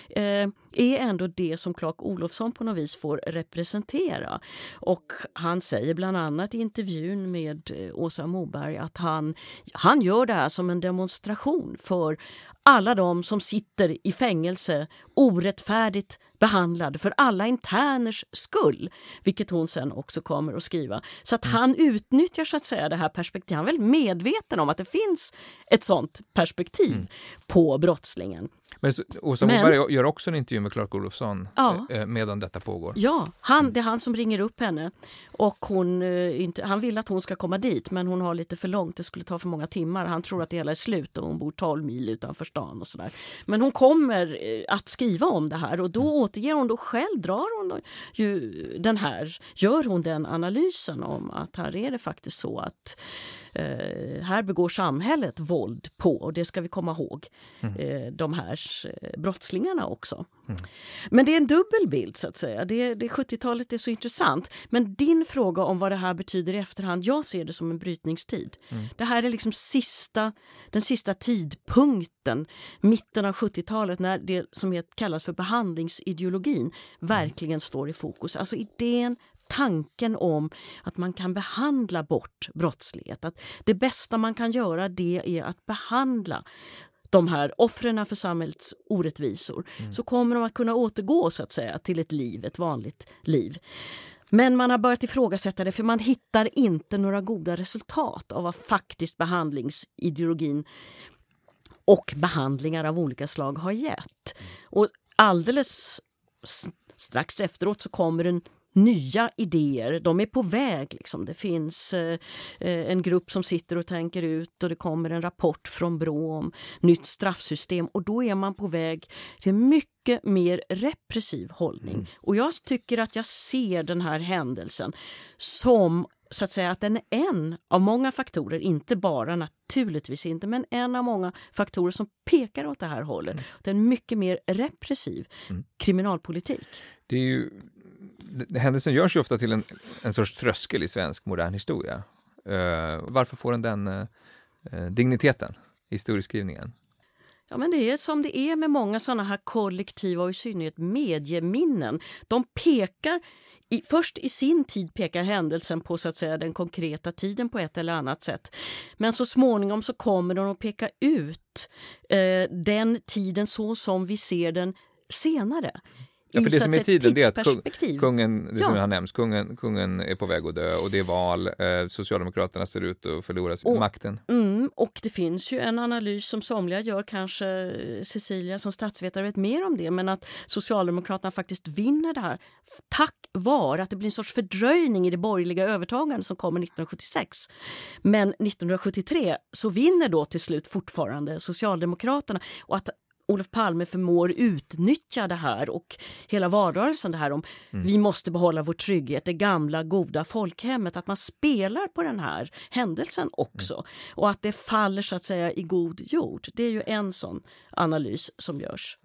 eh, är ändå det som Clark Olofsson på något vis får representera. Och han säger bland annat i intervjun med eh, Åsa Moberg att han, han gör det här som en demonstration för alla de som sitter i fängelse orättfärdigt behandlade för alla interners skull, vilket hon sen också kommer att skriva. Så att han utnyttjar så att säga det här perspektivet. Han är väldigt medveten om att det finns ett sånt perspektiv på brottslingen. Men så- Åsa Men- Moberg gör också en intervju med Clark Olofsson Ja. eh, medan detta pågår. Ja, han, det är han som ringer upp henne. Och hon, eh, inte, han vill att hon ska komma dit men hon har lite för långt, det skulle ta för många timmar. Han tror att det hela är slut och hon bor 12 mil utanför stan och sådär. Men hon kommer eh, att skriva om det här och då återger hon då själv, drar hon ju den här, gör hon den analysen om att här är det faktiskt så att eh, här begår samhället våld på och det ska vi komma ihåg. Eh, de här eh, brottslingarna också. Men det är en dubbel bild så att säga. Det, det 70-talet är så intressant. Men din fråga om vad det här betyder i efterhand, jag ser det som en brytningstid. Det här är liksom sista, den sista tidpunkten, mitten av 70-talet, när det som kallas för behandlingsideologin verkligen står i fokus. Alltså idén tanken om att man kan behandla bort brottslighet. Att det bästa man kan göra det är att behandla de här offren för samhällets orättvisor så kommer de att kunna återgå så att säga till ett liv, ett vanligt liv. Men man har börjat ifrågasätta det för man hittar inte några goda resultat av vad faktiskt behandlingsideologin och behandlingar av olika slag har gett. Och alldeles strax efteråt så kommer det nya idéer. De är på väg. Liksom. Det finns eh, eh, en grupp som sitter och tänker ut och det kommer en rapport från Brå om nytt straffsystem och då är man på väg till en mycket mer repressiv hållning. Och jag tycker att jag ser den här händelsen som så att säga att den är en av många faktorer, inte bara naturligtvis inte, men en av många faktorer som pekar åt det här hållet. Det är en mycket mer repressiv kriminalpolitik. Det är ju, händelsen görs ju ofta till en, en sorts tröskel i svensk modern historia. Uh, varför får den den uh, digniteten i historieskrivningen? Ja, men det är som det är med många sådana här kollektiva och i synnerhet medieminnen. De pekar i, först i sin tid pekar händelsen på så att säga den konkreta tiden på ett eller annat sätt. Men så småningom så kommer de att peka ut eh, den tiden så som vi ser den senare. Ja, för det som är tiden det är att kung, kungen, det som Ja. har nämnts, kungen, kungen är på väg att dö och det är val, eh, Socialdemokraterna ser ut att förlora Och- makten. Mm, och det finns ju en analys som somliga gör, kanske Cecilia som statsvetare vet mer om det, men att Socialdemokraterna faktiskt vinner det här tack vare att det blir en sorts fördröjning i det borgerliga övertagandet som kommer 1976. Men 1973 så vinner då till slut fortfarande Socialdemokraterna och att Olof Palme förmår utnyttja det här och hela valrörelsen det här om vi måste behålla vår trygghet, det gamla goda folkhemmet, att man spelar på den här händelsen också och att det faller så att säga i god jord. Det är ju en sån analys som görs.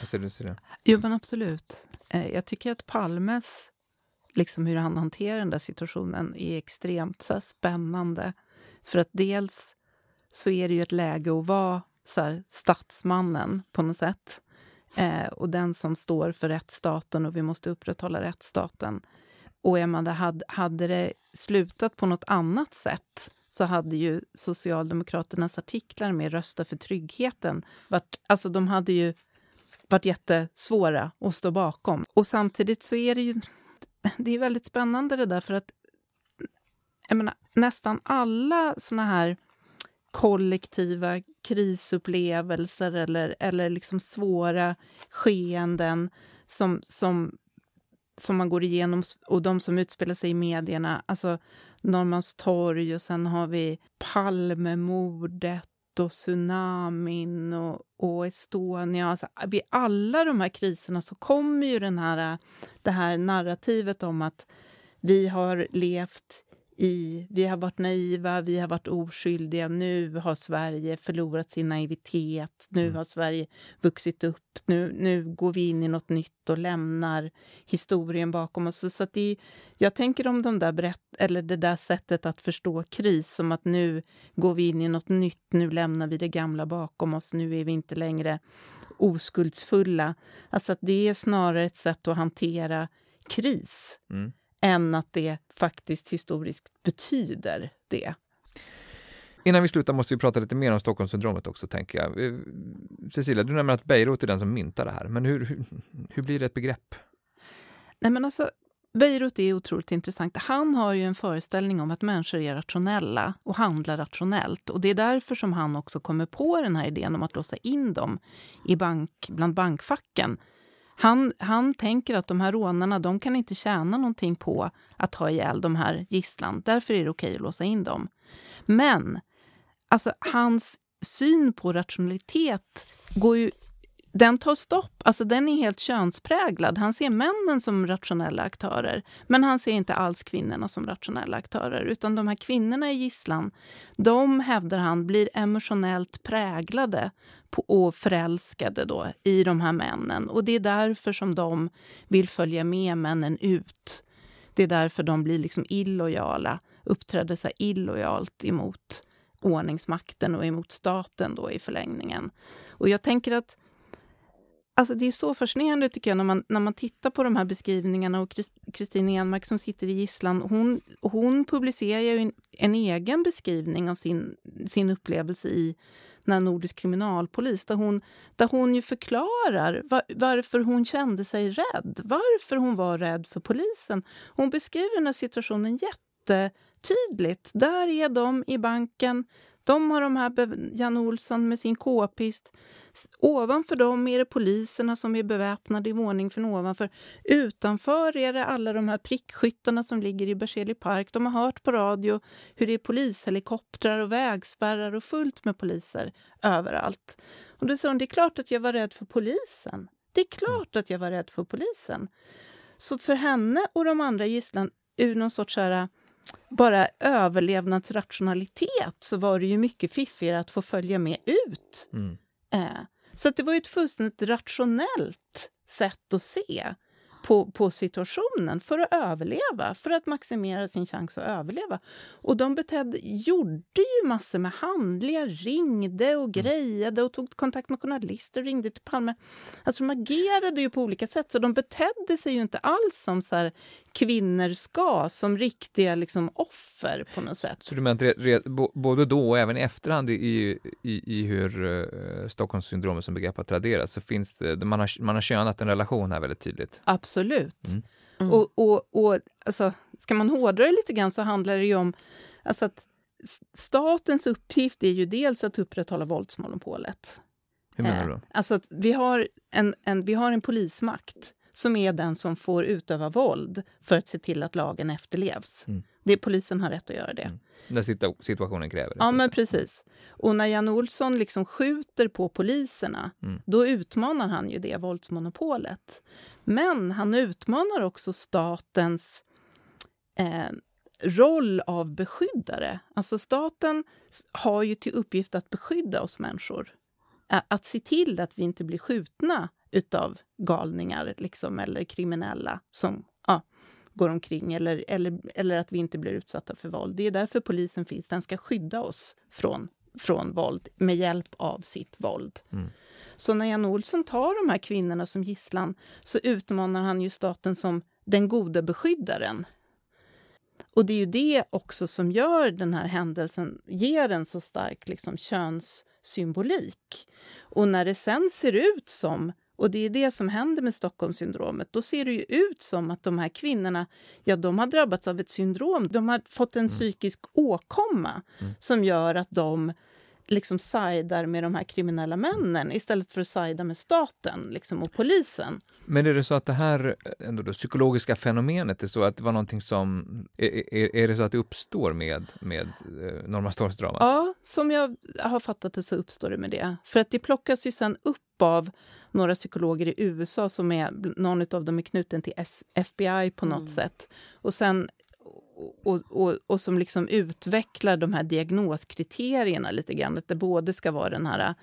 Vad säger du det? Jo, men absolut. Eh, Jag tycker att Palmes, liksom hur han hanterar den där situationen, är extremt så spännande. För att dels så är det ju ett läge att vara så här, statsmannen på något sätt. eh, och den som står för rättsstaten och vi måste upprätthålla rättsstaten. Och är man det, hade, hade det slutat på något annat sätt så hade ju Socialdemokraternas artiklar med Rösta för tryggheten varit, alltså de hade ju varit jättesvåra att stå bakom. Och samtidigt så är det ju det är väldigt spännande det där för att jag menar, nästan alla såna här kollektiva krisupplevelser eller, eller liksom svåra skeenden som, som, som man går igenom och de som utspelar sig i medierna. Alltså Norrmalmstorg och sen har vi Palmemordet och tsunamin och, och Estonia. Alltså, vid alla de här kriserna så kommer ju den här, det här narrativet om att vi har levt i vi har varit naiva, vi har varit oskyldiga. Nu har Sverige förlorat sin naivitet. Nu mm. har Sverige vuxit upp. Nu, nu går vi in i något nytt och lämnar historien bakom oss. Så att det, jag tänker om de där berätt, eller det där sättet att förstå kris som att nu går vi in i något nytt. Nu lämnar vi det gamla bakom oss. Nu är vi inte längre oskuldsfulla. Alltså att det är snarare ett sätt att hantera kris. Mm än att det faktiskt historiskt betyder det. Innan vi slutar måste vi prata lite mer om Stockholmssyndromet också, tänker jag. Eh, Cecilia, du nämner att Beirut är den som myntar det här, men hur, hur, hur blir det ett begrepp? Nej, men alltså, Beirut är otroligt intressant. Han har ju en föreställning om att människor är rationella och handlar rationellt. Och Det är därför som han också kommer på den här idén om att låsa in dem i bank, bland bankfacken han, han tänker att de här rånarna de kan inte tjäna någonting på att ha ihjäl de här gisslan. Därför är det okej att låsa in dem. Men alltså, hans syn på rationalitet går ju den tar stopp. Alltså den är helt könspräglad. Han ser männen som rationella aktörer, men han ser inte alls kvinnorna som rationella aktörer. Utan de här kvinnorna i gisslan, de hävdar han blir emotionellt präglade och förälskade då i de här männen. Och det är därför som de vill följa med männen ut. Det är därför de blir liksom illojala, uppträder sig illojalt emot ordningsmakten och emot staten då i förlängningen. Och jag tänker att Alltså det är så fascinerande tycker jag när man, när man tittar på de här beskrivningarna och Kristin Enmark som sitter i gisslan, hon, hon publicerar ju en, en, egen beskrivning av sin, sin upplevelse i när Nordisk kriminalpolis där hon, där hon ju förklarar var, varför hon kände sig rädd, varför hon var rädd för polisen. Hon beskriver den här situationen jättetydligt. Där är de i banken, de har de här Jan Olsson med sin k-pist. Ovanför dem är det poliserna som är beväpnade i våning från ovanför. Utanför är det alla de här prickskyttarna som ligger i Berzelii park. De har hört på radio hur det är polishelikoptrar och vägspärrar och fullt med poliser överallt. Och då sa hon, det är klart att jag var rädd för polisen. Det är klart att jag var rädd för polisen. Så för henne och de andra gisslan, ur någon sorts här bara överlevnadsrationalitet så var det ju mycket fiffigare att få följa med ut. Mm. Eh, så det var ett fullständigt rationellt sätt att se på, på situationen för att överleva, för att maximera sin chans att överleva. Och de betedde, gjorde ju massor med handlingar, ringde och mm. grejade och tog kontakt med journalister och ringde till Palme. Alltså de agerade ju på olika sätt, så de betedde sig ju inte alls som så här, kvinnor ska, som riktiga liksom, offer på något sätt. Så du menar att både då och även i efterhand i, i, i hur uh, Stockholmssyndromet som begrepp har traderats så finns det, man har, man har könat en relation här väldigt tydligt? Absolut. Mm. Mm. Och, och, och alltså, ska man hårdra det lite grann så handlar det ju om alltså att statens uppgift är ju dels att upprätthålla våldsmonopolet. Hur menar du då? Eh, alltså att vi har en, en, vi har en polismakt som är den som får utöva våld för att se till att lagen efterlevs. Mm. Det, polisen har rätt att göra det. Mm. När situationen kräver det. Ja, men precis. Och när Jan Olsson liksom skjuter på poliserna, mm. då utmanar han ju det våldsmonopolet. Men han utmanar också statens eh, roll av beskyddare. Alltså staten har ju till uppgift att beskydda oss människor. Att se till att vi inte blir skjutna utav galningar liksom, eller kriminella som ja, går omkring eller, eller, eller att vi inte blir utsatta för våld. Det är därför polisen finns. Den ska skydda oss från från våld med hjälp av sitt våld. Mm. Så när Jan Olsson tar de här kvinnorna som gisslan så utmanar han ju staten som den gode beskyddaren. Och det är ju det också som gör den här händelsen, ger en så stark liksom, könssymbolik. Och när det sen ser ut som och det är det som händer med Stockholmssyndromet. Då ser det ju ut som att de här kvinnorna ja, de har drabbats av ett syndrom. De har fått en mm. psykisk åkomma mm. som gör att de liksom sidar med de här kriminella männen istället för att sida med staten liksom, och polisen. Men är det så att det här ändå då, psykologiska fenomenet är så att det var någonting som... Är, är, är det så att det uppstår med, med eh, Norrmalmstorgsdramat? Ja, som jag har fattat det så uppstår det med det. För att det plockas ju sen upp av några psykologer i USA som är, någon av dem är knuten till FBI på något mm. sätt. Och sen och, och, och som liksom utvecklar de här diagnoskriterierna lite grann. Att det både ska vara den här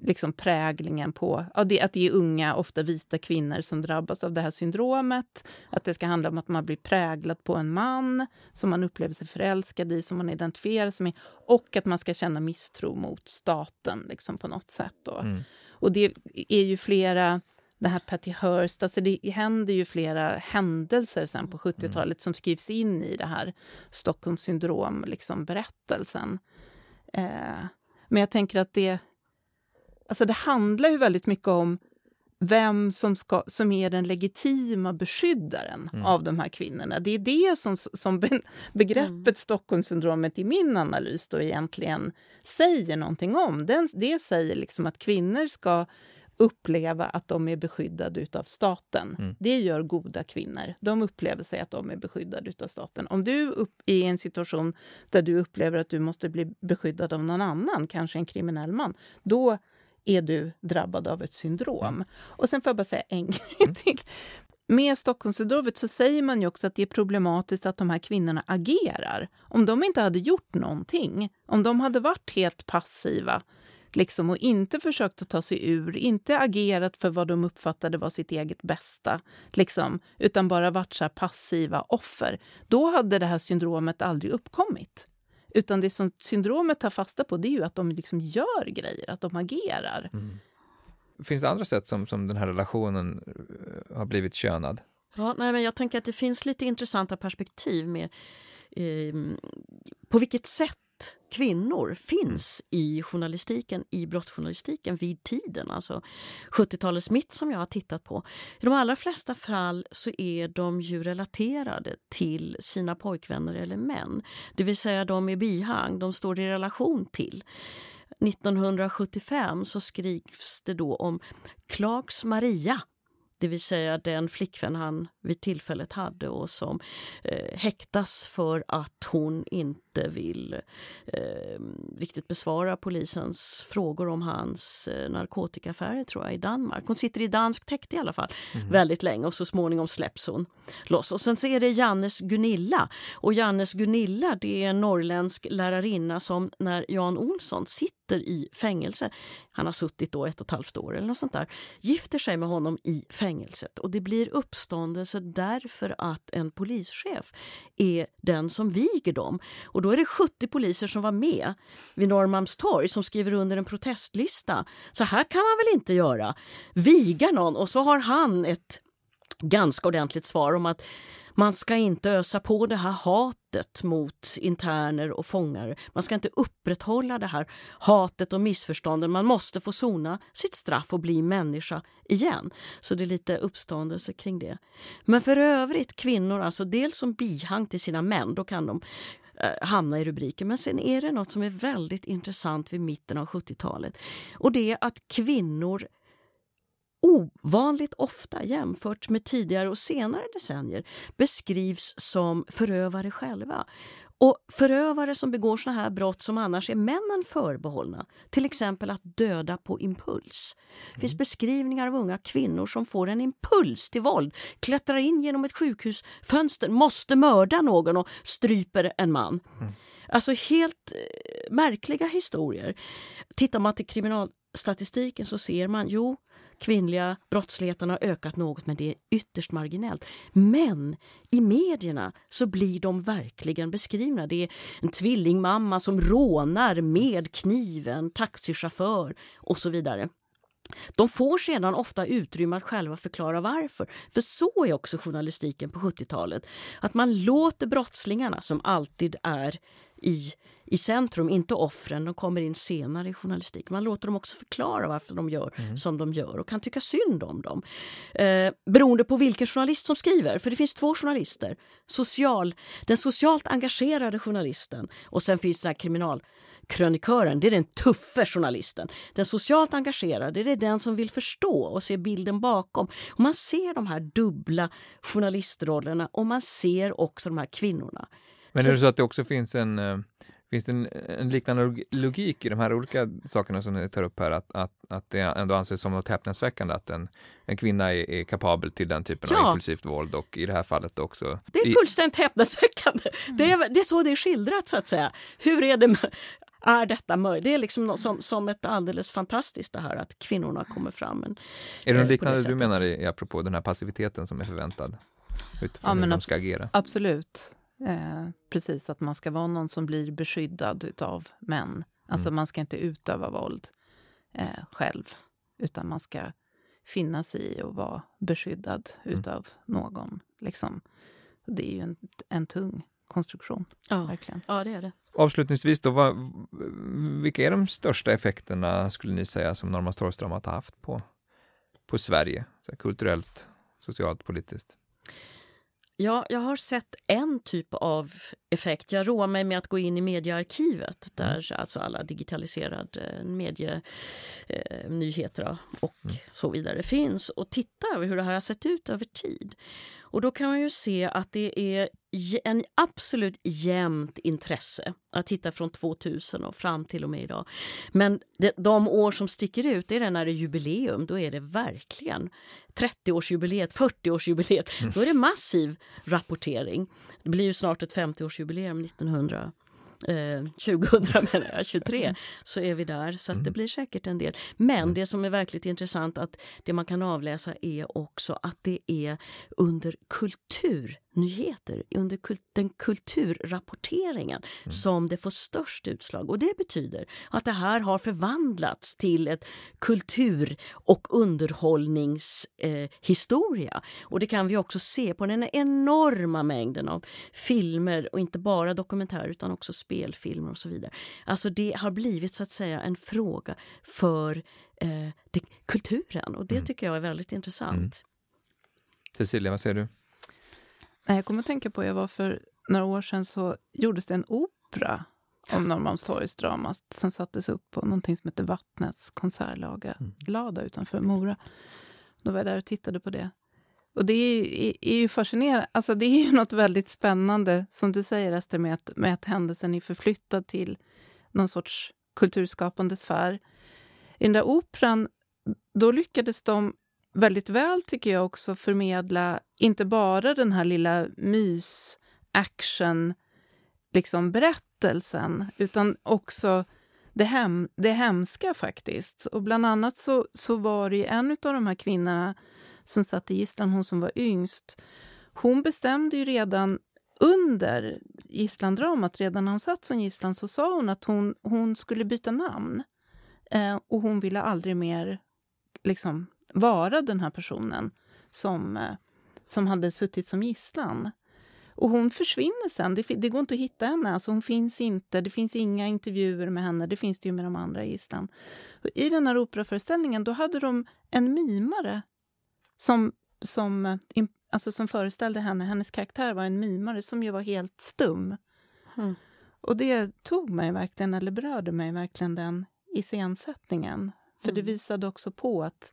liksom präglingen på ja, det, att det är unga, ofta vita kvinnor som drabbas av det här syndromet. Att det ska handla om att man blir präglad på en man som man upplever sig förälskad i, som man identifierar sig med. Och att man ska känna misstro mot staten liksom, på något sätt. Då. Mm. Och det är ju flera det här Patty Hearst, alltså det händer ju flera händelser sen på 70-talet mm. som skrivs in i det här Stockholmssyndrom, liksom berättelsen. Eh, men jag tänker att det, alltså det handlar ju väldigt mycket om vem som, ska, som är den legitima beskyddaren mm. av de här kvinnorna. Det är det som, som begreppet mm. Stockholmssyndromet i min analys då egentligen säger någonting om. Den, det säger liksom att kvinnor ska uppleva att de är beskyddade av staten. Mm. Det gör goda kvinnor. De upplever sig att de är beskyddade av staten. Om du upp, är i en situation där du upplever att du måste bli beskyddad av någon annan, kanske en kriminell man, då är du drabbad av ett syndrom. Mm. Och sen får jag bara säga en grej mm. till. Med Stockholmssyndromet så säger man ju också att det är problematiskt att de här kvinnorna agerar. Om de inte hade gjort någonting, om de hade varit helt passiva liksom, och inte försökt att ta sig ur, inte agerat för vad de uppfattade var sitt eget bästa, liksom, utan bara varit så passiva offer, då hade det här syndromet aldrig uppkommit. Utan det som syndromet tar fasta på det är ju att de liksom gör grejer, att de agerar. Mm. Finns det andra sätt som, som den här relationen eh, har blivit könad? Ja, nej, men jag tänker att det finns lite intressanta perspektiv med eh, på vilket sätt kvinnor finns mm. i journalistiken, i brottsjournalistiken vid tiden, alltså 70-talets mitt som jag har tittat på. I de allra flesta fall så är de ju relaterade till sina pojkvänner eller män. Det vill säga de är bihang, de står i relation till. 1975 så skrivs det då om Clarks Maria det vill säga den flickvän han vid tillfället hade och som eh, häktas för att hon inte vill eh, riktigt besvara polisens frågor om hans eh, narkotikaaffärer tror jag i Danmark. Hon sitter i danskt häkte i alla fall mm. väldigt länge och så småningom släpps hon loss. Och sen så är det Jannes Gunilla och Jannes Gunilla det är en norrländsk lärarinna som när Jan Olsson sitter i fängelse, han har suttit då ett och ett halvt år eller något sånt där, gifter sig med honom i fängelset och det blir uppståndelse därför att en polischef är den som viger dem. Och då är det 70 poliser som var med vid Norrmalmstorg som skriver under en protestlista. Så här kan man väl inte göra? Viga någon och så har han ett ganska ordentligt svar om att man ska inte ösa på det här hatet mot interner och fångar. Man ska inte upprätthålla det här hatet och missförstånden. Man måste få sona sitt straff och bli människa igen. Så det är lite uppståndelse kring det. Men för övrigt kvinnor, alltså dels som bihang till sina män, då kan de eh, hamna i rubriken. Men sen är det något som är väldigt intressant vid mitten av 70-talet. Och det är att kvinnor ovanligt ofta jämfört med tidigare och senare decennier beskrivs som förövare själva. Och förövare som begår såna här brott som annars är männen förbehållna, till exempel att döda på impuls. Det finns mm. beskrivningar av unga kvinnor som får en impuls till våld, klättrar in genom ett sjukhusfönster, måste mörda någon och stryper en man. Mm. Alltså helt eh, märkliga historier. Tittar man till kriminalstatistiken så ser man, jo, kvinnliga brottsligheten har ökat något men det är ytterst marginellt. Men i medierna så blir de verkligen beskrivna. Det är en tvillingmamma som rånar med kniven, taxichaufför och så vidare. De får sedan ofta utrymme att själva förklara varför. För så är också journalistiken på 70-talet. Att man låter brottslingarna, som alltid är i, i centrum, inte offren, de kommer in senare i journalistik. Man låter dem också förklara varför de gör mm. som de gör och kan tycka synd om dem. Eh, beroende på vilken journalist som skriver, för det finns två journalister. Social, den socialt engagerade journalisten och sen finns det kriminal krönikören, det är den tuffe journalisten. Den socialt engagerade, det är den som vill förstå och se bilden bakom. Och man ser de här dubbla journalistrollerna och man ser också de här kvinnorna. Men är det så att det också finns en eh, Finns det en, en, liknande logik i de här olika sakerna som ni tar upp här? Att, att, att det ändå anses som något häpnadsväckande att en, en kvinna är, är kapabel till den typen ja. av impulsivt våld och i det här fallet också. Det är fullständigt häpnadsväckande. Mm. Det, är, det är så det är skildrat så att säga. Hur är det med, är detta möjligt? Det är liksom som, som ett alldeles fantastiskt det här att kvinnorna kommer fram. Men, är det något eh, liknande du menar i, apropå den här passiviteten som är förväntad? Utifrån ja, hur de ska agera? Absolut. Eh, precis, att man ska vara någon som blir beskyddad av män. Alltså mm. man ska inte utöva våld eh, själv, utan man ska finna sig i att vara beskyddad mm. utav någon. Liksom. Det är ju en, en tung konstruktion. Ja. Verkligen. ja, det är det. Avslutningsvis, då, vad, vilka är de största effekterna skulle ni säga som Norrmalmstorgsdramat har haft på, på Sverige? Så kulturellt, socialt, politiskt? Ja, jag har sett en typ av effekt. Jag roar mig med att gå in i mediearkivet där mm. alltså alla digitaliserade medienyheter eh, och mm. så vidare finns och titta över hur det här har sett ut över tid. Och då kan man ju se att det är en absolut jämnt intresse att titta från 2000 och fram till och med idag. Men det, de år som sticker ut det är när det är jubileum. Då är det verkligen 30-årsjubileet, 40-årsjubileet. Mm. Då är det massiv rapportering. Det blir ju snart ett 50-årsjubileum 1900 eh, 2000 menar jag, 23, så är vi där. Så det mm. blir säkert en del. Men mm. det som är verkligt intressant att det man kan avläsa är också att det är under kulturnyheter, under kult, den kulturrapporteringen mm. som det får störst utslag. Och det betyder att det här har förvandlats till ett kultur och underhållningshistoria. Eh, och det kan vi också se på den enorma mängden av filmer och inte bara dokumentärer utan också spelfilmer och så vidare. Alltså det har blivit så att säga en fråga för eh, det, kulturen och det mm. tycker jag är väldigt intressant. Mm. Cecilia, vad säger du? Jag kommer att tänka på, jag var för några år sedan så gjordes det en opera om Norrmalmstorgsdramat som sattes upp på någonting som heter Vattnets konsertlada mm. utanför Mora. Då var jag där och tittade på det. Och det är, är, ju fascinerande. Alltså det är ju något väldigt spännande, som du säger Ester, med att, med att händelsen är förflyttad till någon sorts kulturskapande sfär. I den där operan, då lyckades de väldigt väl, tycker jag, också förmedla inte bara den här lilla mys action liksom berättelsen, utan också det, hem, det hemska faktiskt. Och bland annat så, så var det en av de här kvinnorna som satt i gisslan, hon som var yngst, hon bestämde ju redan under gisslandramat, redan när hon satt som gisslan, så sa hon att hon, hon skulle byta namn. Eh, och hon ville aldrig mer liksom, vara den här personen som, eh, som hade suttit som gisslan. Och hon försvinner sen. Det, det, går inte att hitta henne. Alltså hon finns inte. Det finns inga intervjuer med henne. Det finns det ju med de andra gisslan. I den här operaföreställningen då hade de en mimare som, som, alltså som föreställde henne. Hennes karaktär var en mimare som ju var helt stum. Mm. Och det tog mig verkligen, eller berörde mig verkligen, den iscensättningen. För mm. det visade också på att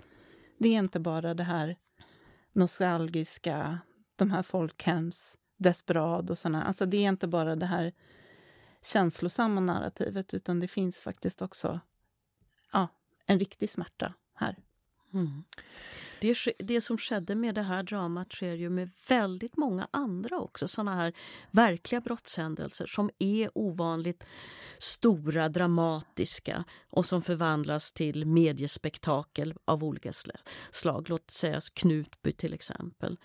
det är inte bara det här nostalgiska, de här folkhems, desperad och sådana. Alltså det är inte bara det här känslosamma narrativet, utan det finns faktiskt också ja, en riktig smärta här. Mm. Det, det, som skedde med det här dramat sker ju med väldigt många andra också. Såna här verkliga brottshändelser som är ovanligt stora, dramatiska och som förvandlas till mediespektakel av olika slag. Låt säga Knutby till exempel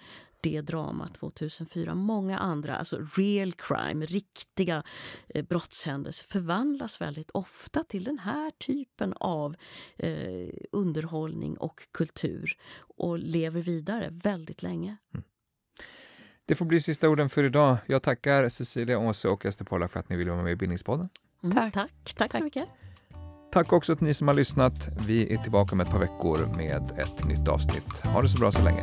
det dramat 2004. Många andra, alltså real crime, riktiga eh, brottshändelser förvandlas väldigt ofta till den här typen av eh, underhållning och kultur och lever vidare väldigt länge. Mm. Det får bli sista orden för idag. Jag tackar Cecilia Åse och Ester Polla för att ni ville vara med i Bildningspodden. Mm, tack. tack. Tack, tack så mycket. Tack också till ni som har lyssnat. Vi är tillbaka om ett par veckor med ett nytt avsnitt. Ha det så bra så länge.